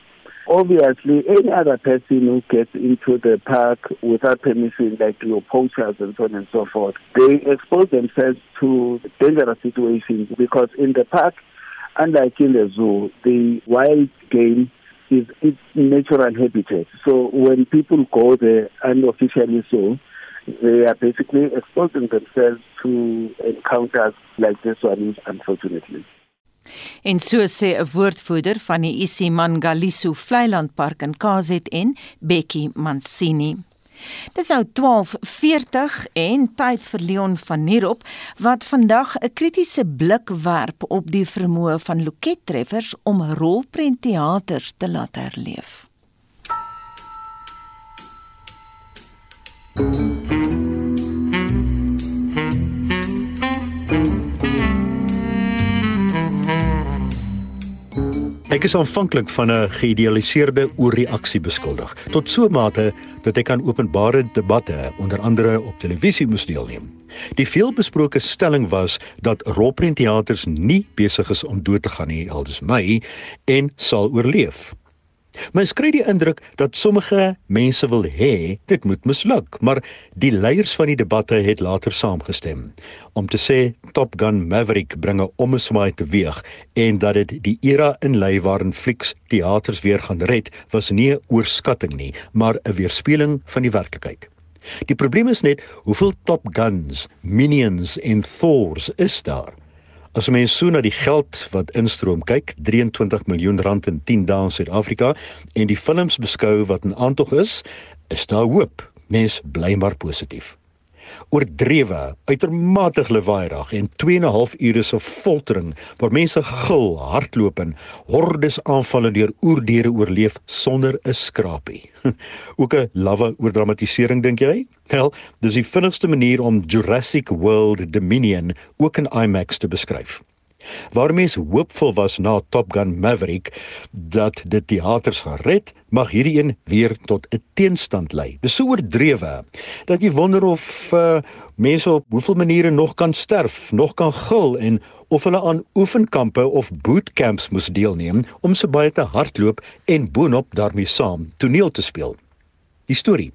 Obviously, any other person who gets into the park without permission, like your poachers and so on and so forth, they expose themselves to dangerous situations because in the park, unlike in the zoo, the wild game is its natural habitat. So when people go there unofficially so, they are basically exposing themselves to encounters like this one, unfortunately. En so sê 'n woordvoerder van die Isimangaliso Vlei-land Park in KZN, Bekkie Mansini. Dis nou 12:40 en tyd vir Leon van Nierop wat vandag 'n kritiese blik werp op die vermoë van lokettreffers om rolprentteaters te laat herleef. Ek is aanvanklik van 'n geïdealiseerde oorreaksie beskuldig, tot so 'n mate dat ek kan openbare debatte onder andere op televisie moes deelneem. Die veelbesproke stelling was dat rolprentteaters nie besig is om dood te gaan nie, aldus my, en sal oorleef. Mens kry die indruk dat sommige mense wil hê dit moet misluk, maar die leiers van die debatte het later saamgestem om te sê Top Gun Maverick bringe omeswaai teweeg en dat dit die era inlei waarin flieks teaters weer gaan red was nie 'n oorskatting nie, maar 'n weerspieëling van die werklikheid. Die probleem is net hoeveel Top Guns, Minions en Thors is daar. As mens so na die geld wat instroom kyk, 23 miljoen rand in 10 dae in Suid-Afrika en die films beskou wat in aantog is, is daar hoop. Mens bly maar positief. Oordrewe, uitermate lewaaierig en 2 en 'n half ure se foltering waar mense gil, hardloop en hordes aanvalle deur oerdiere oorleef sonder 'n skrapie. Ook 'n lawwe oordramatisering dink jy? Wel, dis die vinnigste manier om Jurassic World Dominion ook in IMAX te beskryf. Waar mense hoopvol was na Top Gun Maverick dat dit teaters gered, mag hierdie een weer tot 'n teenstand lei. Dis so oordrewe dat jy wonder of uh, mense op hoeveel maniere nog kan sterf, nog kan gil en of hulle aan oefenkampe of bootcamps moes deelneem om so baie te hardloop en boonop daarmee saam toneel te speel. Die storie.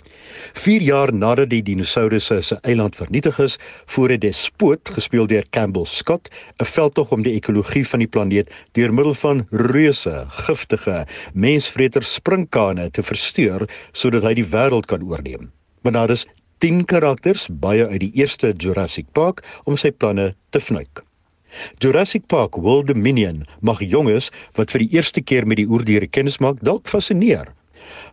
4 jaar nadat die dinosourusse se eiland vernietig is, voer 'n despoot gespeel deur Campbell Scott 'n veldtog om die ekologie van die planeet deur middel van reuse, giftige, mensvreter sprinkane te versteur sodat hy die wêreld kan oorneem. Maar daar is 10 karakters, baie uit die eerste Jurassic Park, om sy planne te vnuik. Jurassic Park World Dominion mag jonges wat vir die eerste keer met die oerdiere kennis maak dalk fascineer.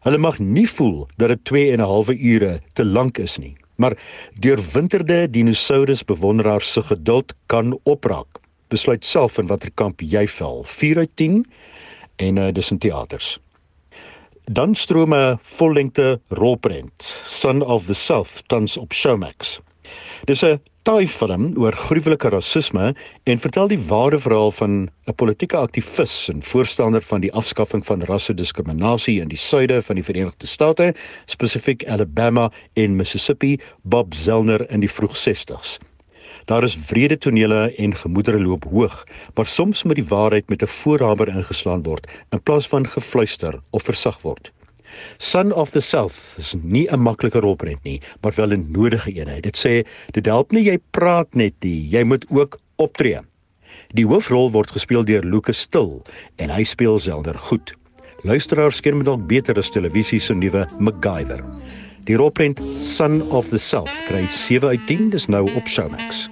Hulle mag nie voel dat dit 2 en 'n halwe ure te lank is nie, maar deurwinterde dinosourus bewonderaars se geduld kan opraak. Besluit self in watter kamp jy val. 4 uit 10 en uh, dis in teaters. Dan stroom 'n vollengte rolprent, Son of the South, tans op Showmax. Dis 'n taai film oor gruwelike rasisme en vertel die ware verhaal van 'n politieke aktivis en voorstander van die afskaffing van rassediskriminasie in die suide van die Verenigde State, spesifiek Alabama en Mississippi, Bob Zellner in die vroeg 60s. Daar is wrede tonele en gemoedere loop hoog, maar soms moet die waarheid met 'n voorhamer ingeslaan word in plaas van gefluister of versag word. Son of the South is nie 'n maklike rolprent nie, maar wel 'n nodige eenheid. Dit sê dit help nie jy praat net nie, jy moet ook optree. Die hoofrol word gespeel deur Lucas Still en hy speel selder goed. Luisteraars ken hom dalk beter as televisie se nuwe MacGyver. Die rolprent Son of the South kry 7 uit 10, dis nou op Showmax.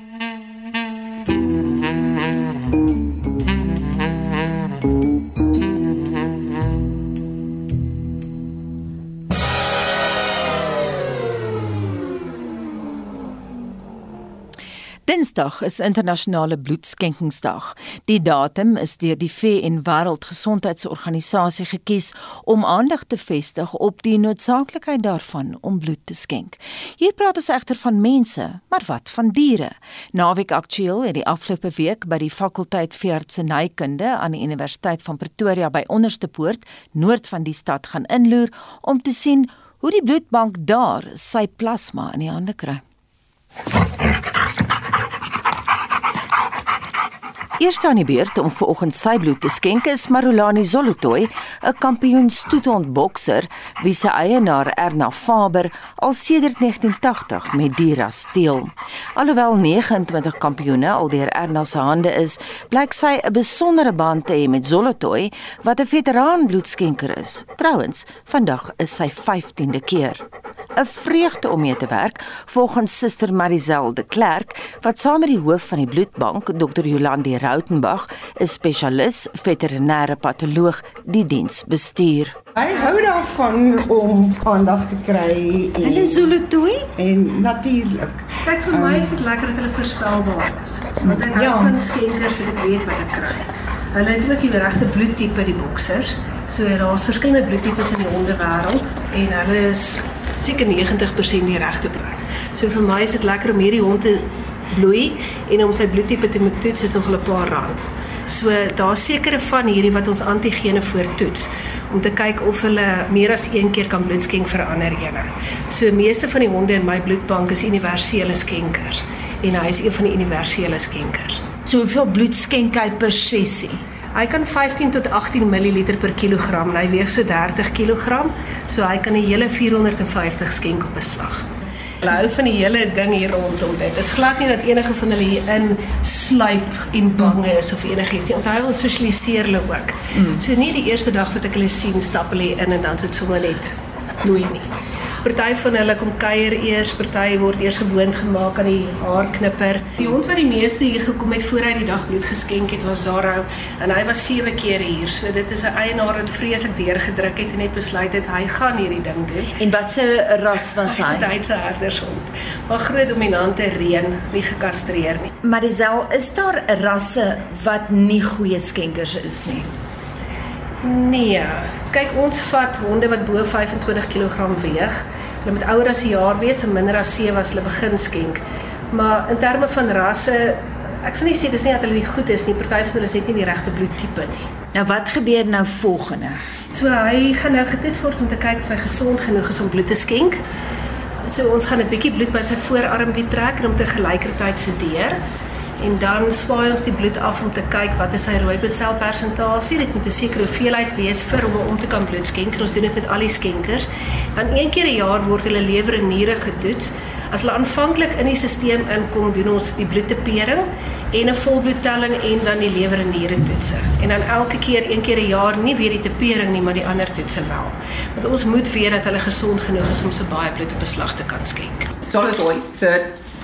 Dinsdag is internasionale bloedskenkingsdag. Die datum is deur die VN Wêreldgesondheidsorganisasie gekies om aandag te vestig op die noodsaaklikheid daarvan om bloed te skenk. Hier praat ons egter van mense, maar wat van diere? Naweek Aktueel het die afgelope week by die fakulteit veeartsenykunde aan die Universiteit van Pretoria by Onderste Poort, noord van die stad gaan inloer om te sien hoe die bloedbank daar sy plasma in die hande kry. Eerste aan die beurt om vanoggend sy bloed te skenk is Marulani Zolotoy, 'n kampioen stoetondbokser wie se eienaar Erna Faber al sedert 1980 met Diras deel. Alhoewel 29 kampioene al deur Erna se hande is, blyk sy 'n besondere band te hê met Zolotoy wat 'n veteraan bloedskenker is. Trouwens, vandag is sy 15de keer. 'n Vreugde om mee te werk, volgens Suster Marisel de Klerk, wat saam met die hoof van die bloedbank, Dr. Jolande Rautenbach, 'n spesialis veterinêre patoloog, die diens bestuur. Hy hou daarvan om aandag te kry en Hulle Zulu toe en natuurlik. Kyk vir my um, is dit lekker dat hulle voorspelbaar is. Want ek ja. hou van skenkers wat ek weet wat ek kry. Hulle het ook die regte bloedtipe die boksers. So daar's verskillende bloedtipes in die hondewêreld en hulle is seker 90% die regte bloed. So vir my is dit lekker om hierdie hond te bloei en om sy bloedtipe te moet toets is nog 'n paar rand. So daar's sekere van hierdie wat ons antigene voortoets om te kyk of hulle meer as een keer kan bloed skenk vir ander ene. So meeste van die honde in my bloedbank is universele skenkers en hy is een van die universele skenkers. So hoeveel bloed skenk hy per sessie? Hy kan 15 tot 18 ml per kilogram en hy weeg so 30 kg, so hy kan 'n hele 450 skenk op 'n slag. Hulle hou van die hele ding hier rondom dit. Dit is glad nie dat enige van hulle hier in sluip en bang is of enigiets nie. Onthou ons sosialiseer hulle ook. Mm. So nie die eerste dag wat ek hulle sien stap hulle in en dan sit sommer net bloei nie. Party van hulle kom kuier eers, party word eers gewoond gemaak aan die haarknipper. Die hond wat die meeste hier gekom het voor hy die dag bloed geskenk het was Zaro en hy was 7 keer hier. So dit is 'n eienaar wat vreeslik deurgedruk het en net besluit het hy gaan hierdie ding doen. En wat se ras was hy? Hy 'n Duitse herdershond. Maar groot dominante reën, nie gekastreer nie. Marisel, is daar rasse wat nie goeie skenkers is nie? Nee. Kyk, ons vat honde wat bo 25 kg weeg. Hulle moet ouer as 'n jaar wees en minder as 7 as hulle begin skenk. Maar in terme van rasse, ek sal nie sê dis nie dat hulle nie goed is nie. Party van hulle is net nie die regte bloedtipe nie. Nou wat gebeur nou volgende? So hy gaan nou getoets word om te kyk of hy gesond genoeg is om bloed te skenk. So ons gaan 'n bietjie bloed by sy voorarm trek en om te gelykertyd sedeer en dan swaai ons die bloed af om te kyk wat is sy rooi bloedselpersentasie. Dit moet 'n sekere hoeveelheid wees vir hom om te kan bloed skenk. Ons doen dit met al die skenkers. Dan een keer 'n jaar word hulle lewer en niere getoets. As hulle aanvanklik in die stelsel inkom, doen ons die bloedtepering en 'n volbloedtelling en dan die lewer en niere toetse. En dan elke keer een keer 'n jaar nie weer die tepering nie, maar die ander toetse wel. Want ons moet weet dat hulle gesond genoeg is om so baie bloed op beslag te kan skenk. Sorry, so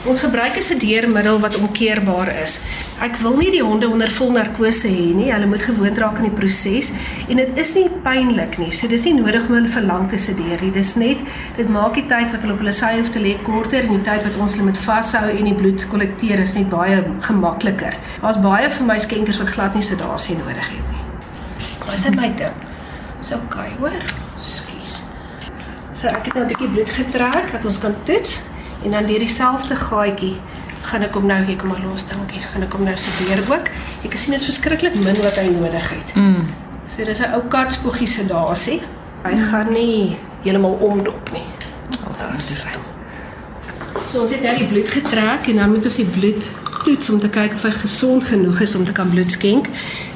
Ons gebruik 'n sedeermiddel wat omkeerbaar is. Ek wil nie die honde onder vol narkose hê nie. Hulle moet gewoond raak aan die proses en dit is nie pynlik nie. So dis nie nodig om hulle vir lank te sedeer nie. Dis net dit maak die tyd wat hulle op hulle sy hoef te lê korter en die tyd wat ons hulle moet vashou en die bloed kollekteer is net baie gemakliker. Daar's baie vir my skenkers wat glad nie sedasie nodig het nie. Wat is my ding? So okay, hoor. Skus. So ek het nou 'n bietjie bloed getrek dat ons kan toets en dan deur dieselfde gaatjie gaan ek hom nou hier kom maar los dankie gaan ek hom nou sedeer ook. Jy kan sien is verskriklik min wat hy nodig het. Mm. so dis 'n ou katspoegie sedasie hy mm. gaan nie heeltemal omdop nie. Oh, so ons het nou die bloed getrek en dan moet ons die bloed toets om te kyk of hy gesond genoeg is om te kan bloed skenk.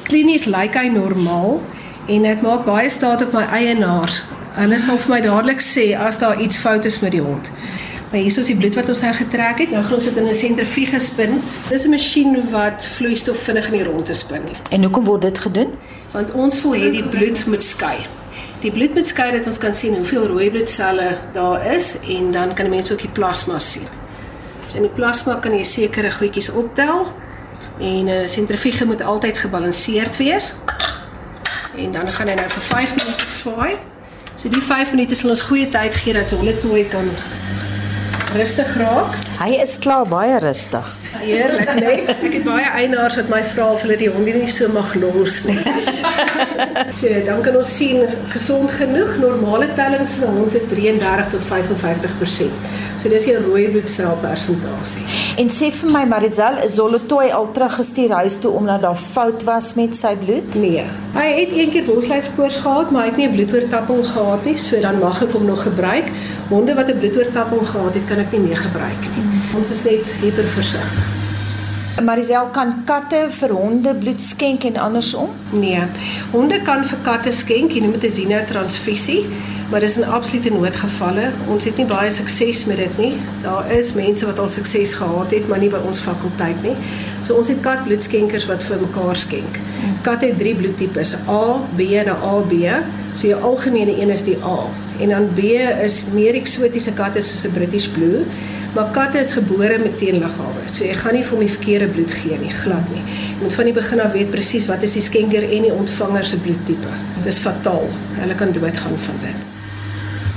Klinies lyk hy normaal en dit maak baie staat op my eienaars. Hulle sal vir my dadelik sê as daar iets fout is met die hond Maar hier is die bloed wat ons nou getrek het. Nou gaan ons dit in 'n sentrifuge spin. Dis 'n masjien wat vloeistof vinnig in die ronde spin. En hoekom word dit gedoen? Want ons wil hê die bloed moet skei. Die bloed moet skei dat ons kan sien hoeveel rooi bloedselle daar is en dan kan mense ook die plasma sien. So in die plasma kan jy sekere goedjies optel en 'n uh, sentrifuge moet altyd gebalanseerd wees. En dan gaan hy nou vir 5 minute swaai. So die 5 minute sal ons goeie tyd gee dat hulle toe kan rustig raak. Hy is klaar baie rustig. Heerlik, nee. Ek het baie eienaars wat my vra of hulle die hondie nie so mag los nie. so, dan kan ons sien gesond genoeg. Normale tellings vir 'n hond is 33 tot 55%. So dis 'n rooi bloedsel persentasie. En sê vir my Marisel, is Zolotoy al teruggestuur huis toe omdat daar fout was met sy bloed? Nee. Hy het een keer bosluiskoors gehad, maar hy het nie 'n bloedoortapping gehad nie, so dan mag ek hom nog gebruik. Honde wat 'n bloedoortapping gehad het, kan ek nie meer gebruik nie. Ons is net hyper versigtig. Marisel kan katte vir honde bloed skenk en andersom? Nee. Honde kan vir katte skenk, jy noem dit 'n xenotransfusie, maar dis in absolute noodgevalle. Ons het nie baie sukses met dit nie. Daar is mense wat al sukses gehad het, maar nie by ons fakulteit nie. So ons het katbloedskenkers wat vir mekaar skenk. Katte het drie bloedtipes: A, B en AB. So jou algemene een is die A. En dan B is meer eksotiese katte soos 'n British Blue. Maar katte is gebore met teenliggawe. So jy gaan nie vir hom die verkeerde bloed gee nie, glad nie. Jy moet van die begin af weet presies wat is die skenker en die ontvanger se bloedtipe. Dit is fataal. Hulle kan doodgaan van dit.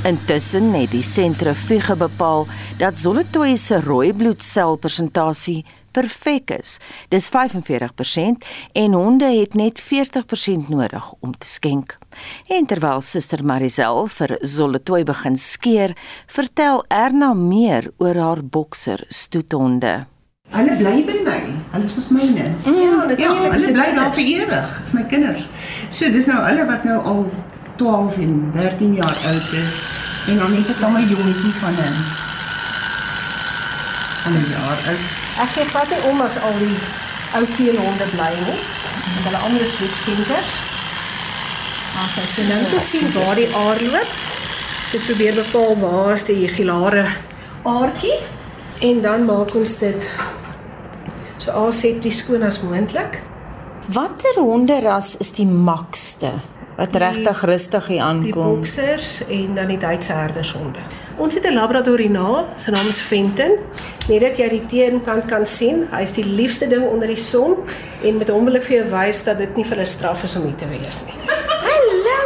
Intussen het die sentrifuge bepaal dat Zolotoy se rooi bloedsel persentasie perfek is. Dis 45% en honde het net 40% nodig om te skenk. En terwyl suster Marisel vir Zolotoy begin skeer, vertel Erna meer oor haar bokser stoetonde. Hulle bly by my. Hulle is mos myne. Mm, ja, dit ja, hulle bly daar vir ewig. Dit's my kinders. So dis nou hulle wat nou al 12 en 13 jaar oud is en dan het ek dan my jongetjie van 'n van 'n jaar oud. Ek sê wat hy om as al die ou teelhonde bly nie. Want hulle almal is bloedskenkers. As hy so nou te sien waar die aar loop, dit probeer bepaal waar is die gilare aartjie en dan maak ons dit so asepties skoon as moontlik. Watter honderras is die makste wat regtig rustig hier Die aankom? boksers en dan die Duitse herdershonde. Ons het 'n labradorina, sy naam is Fenton. Net dat jy die teenkant kan sien, hy is die liefste ding onder die son en met hom wil ek vir jou wys dat dit nie vir 'n straf is om hier te wees nie. Hallo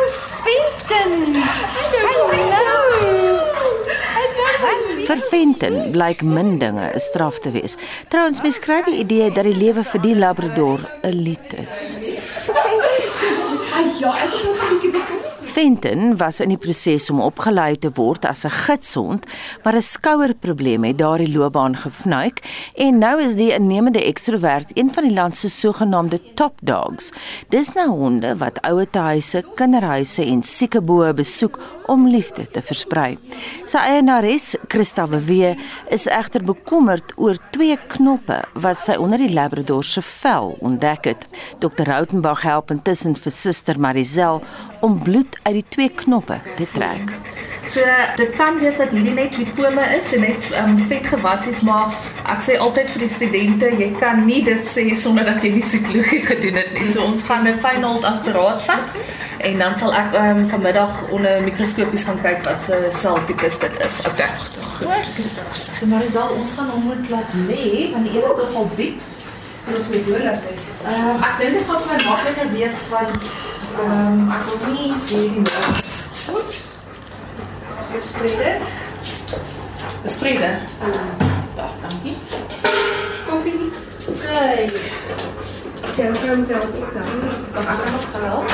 Fenton. Hallo. Vir Fenton blyk min dinge 'n straf te wees. Trouwens, mens kry die idee dat die lewe vir die labrador 'n lied is. Ja, ek het nog 'n bietjie. Fenton was in die proses om opgelei te word as 'n gidshond, maar 'n skouerprobleem het daardie loopbaan gefnuik en nou is die innemende ekstrovert een van die land se sogenaamde top dogs. Dis nou honde wat ouer huise, kinderhuise en sieke boë besoek om liefde te versprei. Sy eienares, Christa Wewe, is egter bekommerd oor twee knoppe wat sy onder die labrador se vel ontdek het. Dr Rautenbach help intussen vir suster Marisel om bloed uit die twee knoppe te trek. So dit kan wees dat hierdie net lipome is, so net um, vet gewassies, maar ek sê altyd vir die studente, jy kan nie dit sê sonder dat jy die sikologie gedoen het nie. So ons gaan 'n fynhold aspiraat vat en dan sal ek um, vanmiddag onder mikroskopies gaan kyk wat se seltipes dit is. Okay. Goed. Maar Rizal, ons gaan hom moet laat lê want die een is nogal diep. Ons moet hoor dat hy Ehm um, ek dink dit gaan vir my makliker wees want ehm um, ek wil nie hierdie nou. Goed. gespreide. Besprede. Ja, dankie. Koffie. Hey. Sy het hom wel opgetel. Mag ek nog help?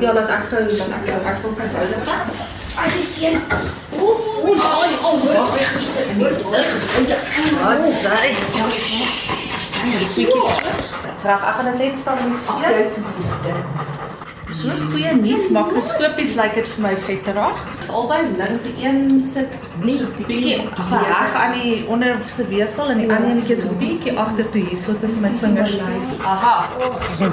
Ja, dat ek gou dat ek jou ek sal sy soude vat. As jy sien. Ooh, oei, oei, oei, wag, weg gesit. Wat sê? Ja, sweetjies. Sraag, ek gaan dit net stabiliseer. Ag, so goed. So goeie nuus, makroskopies lyk dit vir my vetterig. Dis albei links, die een sit nie so bietjie reg aan die onder se weefsel en die ander enetjie so bietjie agtertoe hierso tussen my vingers. Aha.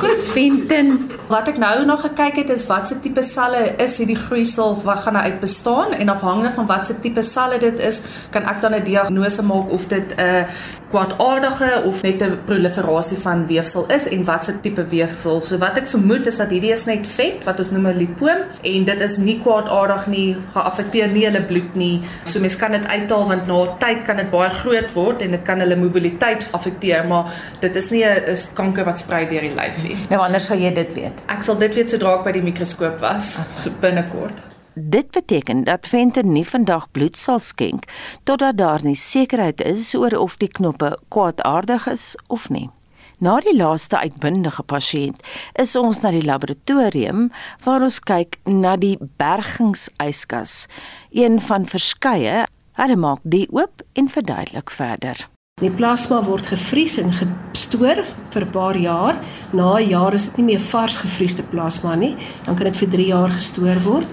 Goed, Fenton. Wat ek nou nog gekyk het is wat se tipe selle is hierdie groeisel wat gaan nou uit bestaan en afhangende van wat se tipe selle dit is, kan ek dan 'n diagnose maak of dit 'n kwaadaardige of net 'n proliferasie van weefsel is en wat se tipe weefsel. So wat ek vermoed is dat hierdie is net vet wat ons noem 'n lipoom en dit is nie kwaadaardig nie, geaffekteer nie hulle bloed nie. So mens kan dit uithaal want na tyd kan dit baie groot word en dit kan hulle mobiliteit affekteer, maar dit is nie 'n kanker wat sprei deur die lyf nie. Nou wanneer sal jy dit weet? Ek sal dit weet sodra ek by die mikroskoop was, so binnekort. Dit beteken dat venter nie vandag bloed sal skenk totdat daar nie sekerheid is oor of die knoppe kwaadaardig is of nie. Na die laaste uitbundige pasiënt is ons na die laboratorium waar ons kyk na die bergingsyskas, een van verskeie. Hulle maak die oop en verduidelik verder. Die plasma word gevries en gestoor vir 'n paar jaar. Na 'n jaar is dit nie meer vars gevriesde plasma nie. Dan kan dit vir 3 jaar gestoor word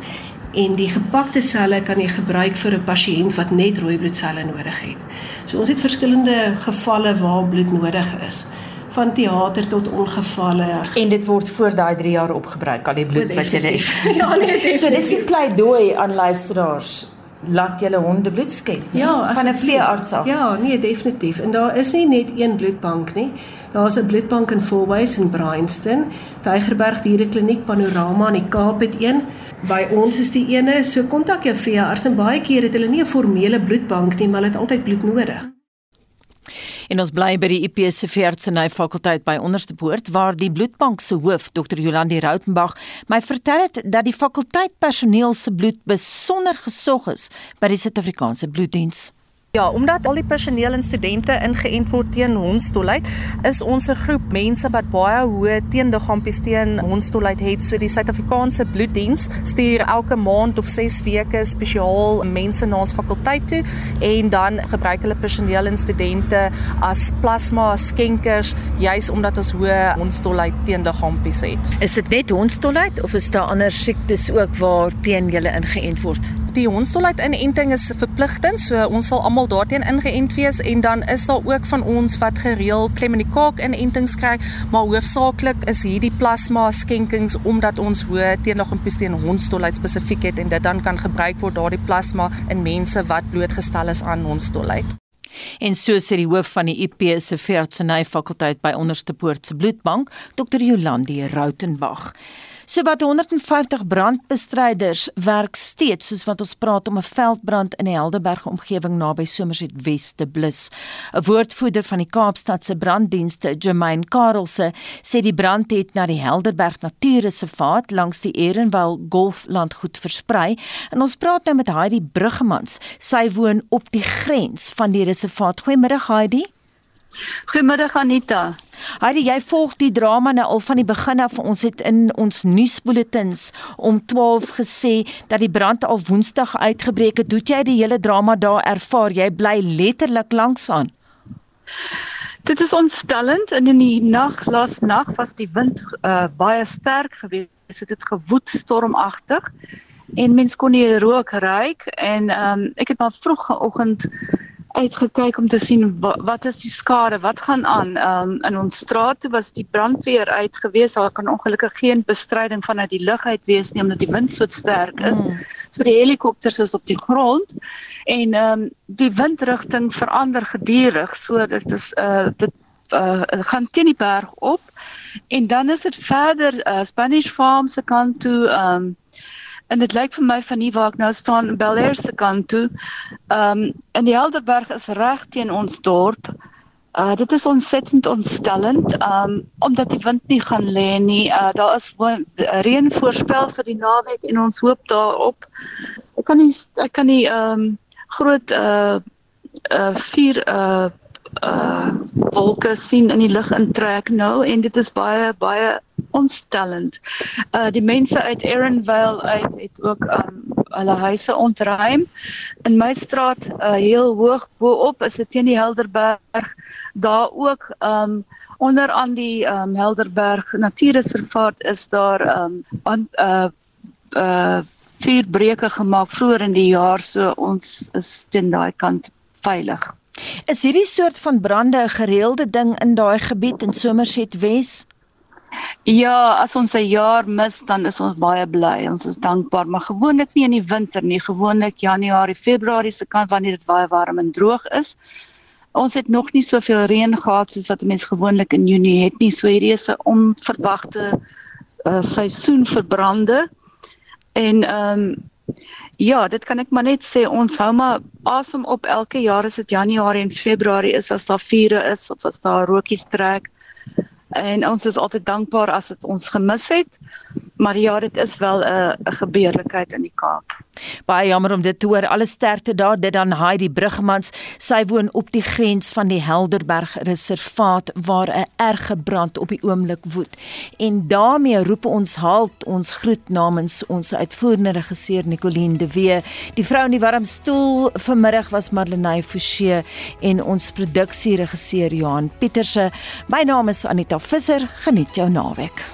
en die gepakte selle kan jy gebruik vir 'n pasiënt wat net rooi bloedselle nodig het. So ons het verskillende gevalle waar bloed nodig is van teater tot ongevalle en dit word voor daai 3 jaar opgebruik al die bloed wat jy het. ja nee, so dis 'n pleidooi aan luisteraars laat julle honde bloed skenk. Ja, van 'n veearts af. Ja, nee, definitief. En daar is nie net een bloedbank nie. Daar's 'n bloedbank in Fourways in Bryanston, Tygerberg Dierekliniek Panorama in die Kaap het een. By ons is die ene, so kontak jou veearts en baie keer het hulle nie 'n formele bloedbank nie, maar hulle het altyd bloed nodig. En ons bly by die IP se veeartseny fakulteit by Onderste Poort waar die bloedbank se hoof Dr. Jolandi Rautenbach my vertel het dat die fakulteit personeel se bloed besonder gesog is by die Suid-Afrikaanse bloeddiens. Ja, omdat al die personeel en studente ingeënt word teen hondstolheid, is ons 'n groep mense wat baie hoë teenliggaampies teen hondstolheid het. So die Suid-Afrikaanse bloeddiens stuur elke maand of 6 weke spesiaal mense na ons fakulteit toe en dan gebruik hulle personeel en studente as plasma skenkers juis omdat ons hoë hondstolheid teenliggaampies het. Is dit net hondstolheid of is daar ander siektes ook waar teen julle ingeënt word? Die hondstolheid inenting is verpligtend, so ons sal almal daarteen ingeënt wees en dan is daar ook van ons wat gereeld klem in die kaak inentings kry, maar hoofsaaklik is hierdie plasma skenkings omdat ons hoë teenliggaampies teen hondstolheid spesifiek het en dit dan kan gebruik word daardie plasma in mense wat blootgestel is aan hondstolheid. En so sê die hoof van die IP se veeartseny fakulteit by Onderste Poort se bloedbank, Dr. Jolandi Rautenbach. So wat 150 brandbestryders werk steeds soos wat ons praat om 'n veldbrand in die Helderberg omgewing naby Somerset West te blus. 'n Woordvoerder van die Kaapstad se branddienste, Germain Karelse, sê die brand het na die Helderberg Natuurreservaat langs die Erenwil Golflandgoed versprei. En ons praat nou met Heidi Bruggemans. Sy woon op die grens van die reservaat. Goeiemiddag Heidi. Goeiemiddag Anita. Heidi, jy volg die drama nou al van die begin af. Ons het in ons nuusbulletins om 12 gesê dat die brand al Woensdag uitgebreek het. Hoe het jy die hele drama daar ervaar? Jy bly letterlik langs aan. Dit is ontstellend en in die nag, laas nag was die wind uh, baie sterk geweest. Dit het gewoed stormagtig en mens kon nie rook ruik en um, ek het maar vroegoggend uitgekyk om te sien wat, wat is die skade, wat gaan aan. Ehm um, in ons straat was die brandweer uit gewees. Daar kan ongelukkig geen bestryding vanuit die lug uit wees nie omdat die wind so sterk is. Mm. So die helikopters is op die grond en ehm um, die windrigting verander gedurig. So dit is uh dit uh gaan teen die berg op en dan is dit verder uh, Spanish Farm se kant toe ehm um, en dit lyk vir my van hier waar ek nou staan Bel Air se kant toe. Ehm um, in die Helderberg is reg teen ons dorp. Uh dit is ontsettend ontstellend um omdat die wind nie gaan lê nie. Uh daar is reën voorspel vir die naweek en ons hoop daarop. Ek kan nie ek kan nie um groot uh uh vier uh uh wolke sien in die lug intrek nou en dit is baie baie ontstellend. Uh die mense uit Erinvale uit het ook um hulle huise ontruim. In my straat uh heel hoog bo-op is dit teen die Helderberg. Daar ook um onder aan die um Helderberg Natuurreservaat is daar um aan uh uh vier breuke gemaak vroeër in die jaar so ons is teen daai kant veilig. Is hierdie soort van brande 'n gereelde ding in daai gebied in Somerset Wes? Ja, as ons 'n jaar mis, dan is ons baie bly. Ons is dankbaar, maar gewoonlik nie in die winter nie, gewoonlik Januarie, Februarie se kant wanneer dit baie warm en droog is. Ons het nog nie soveel reën gehad soos wat mense gewoonlik in Junie het nie. So hierdie is 'n onverwagte uh, seisoen vir brande. En ehm um, ja, dit kan ek maar net sê ons hou maar asem op elke jaar as dit Januarie en Februarie is as daar vure is of as daar rookies trek en ons is altyd dankbaar as dit ons gemis het. Maar ja, dit is wel 'n 'n gebeurlikheid in die Kaap. Baie jammer om dit te hoor. Alle sterkte daar. Dit dan Heidi Brugmans. Sy woon op die grens van die Helderberg Reservaat waar 'n erge brand op die oomblik woed. En daarmee roep ons halt ons groet namens ons uitvoerende regisseur Nicoline de Wee. Die vrou in die warm stoel vanmiddag was Marlenae Forsie en ons produksieregisseur Johan Pieterse. My naam is Anita Visser. Geniet jou naweek.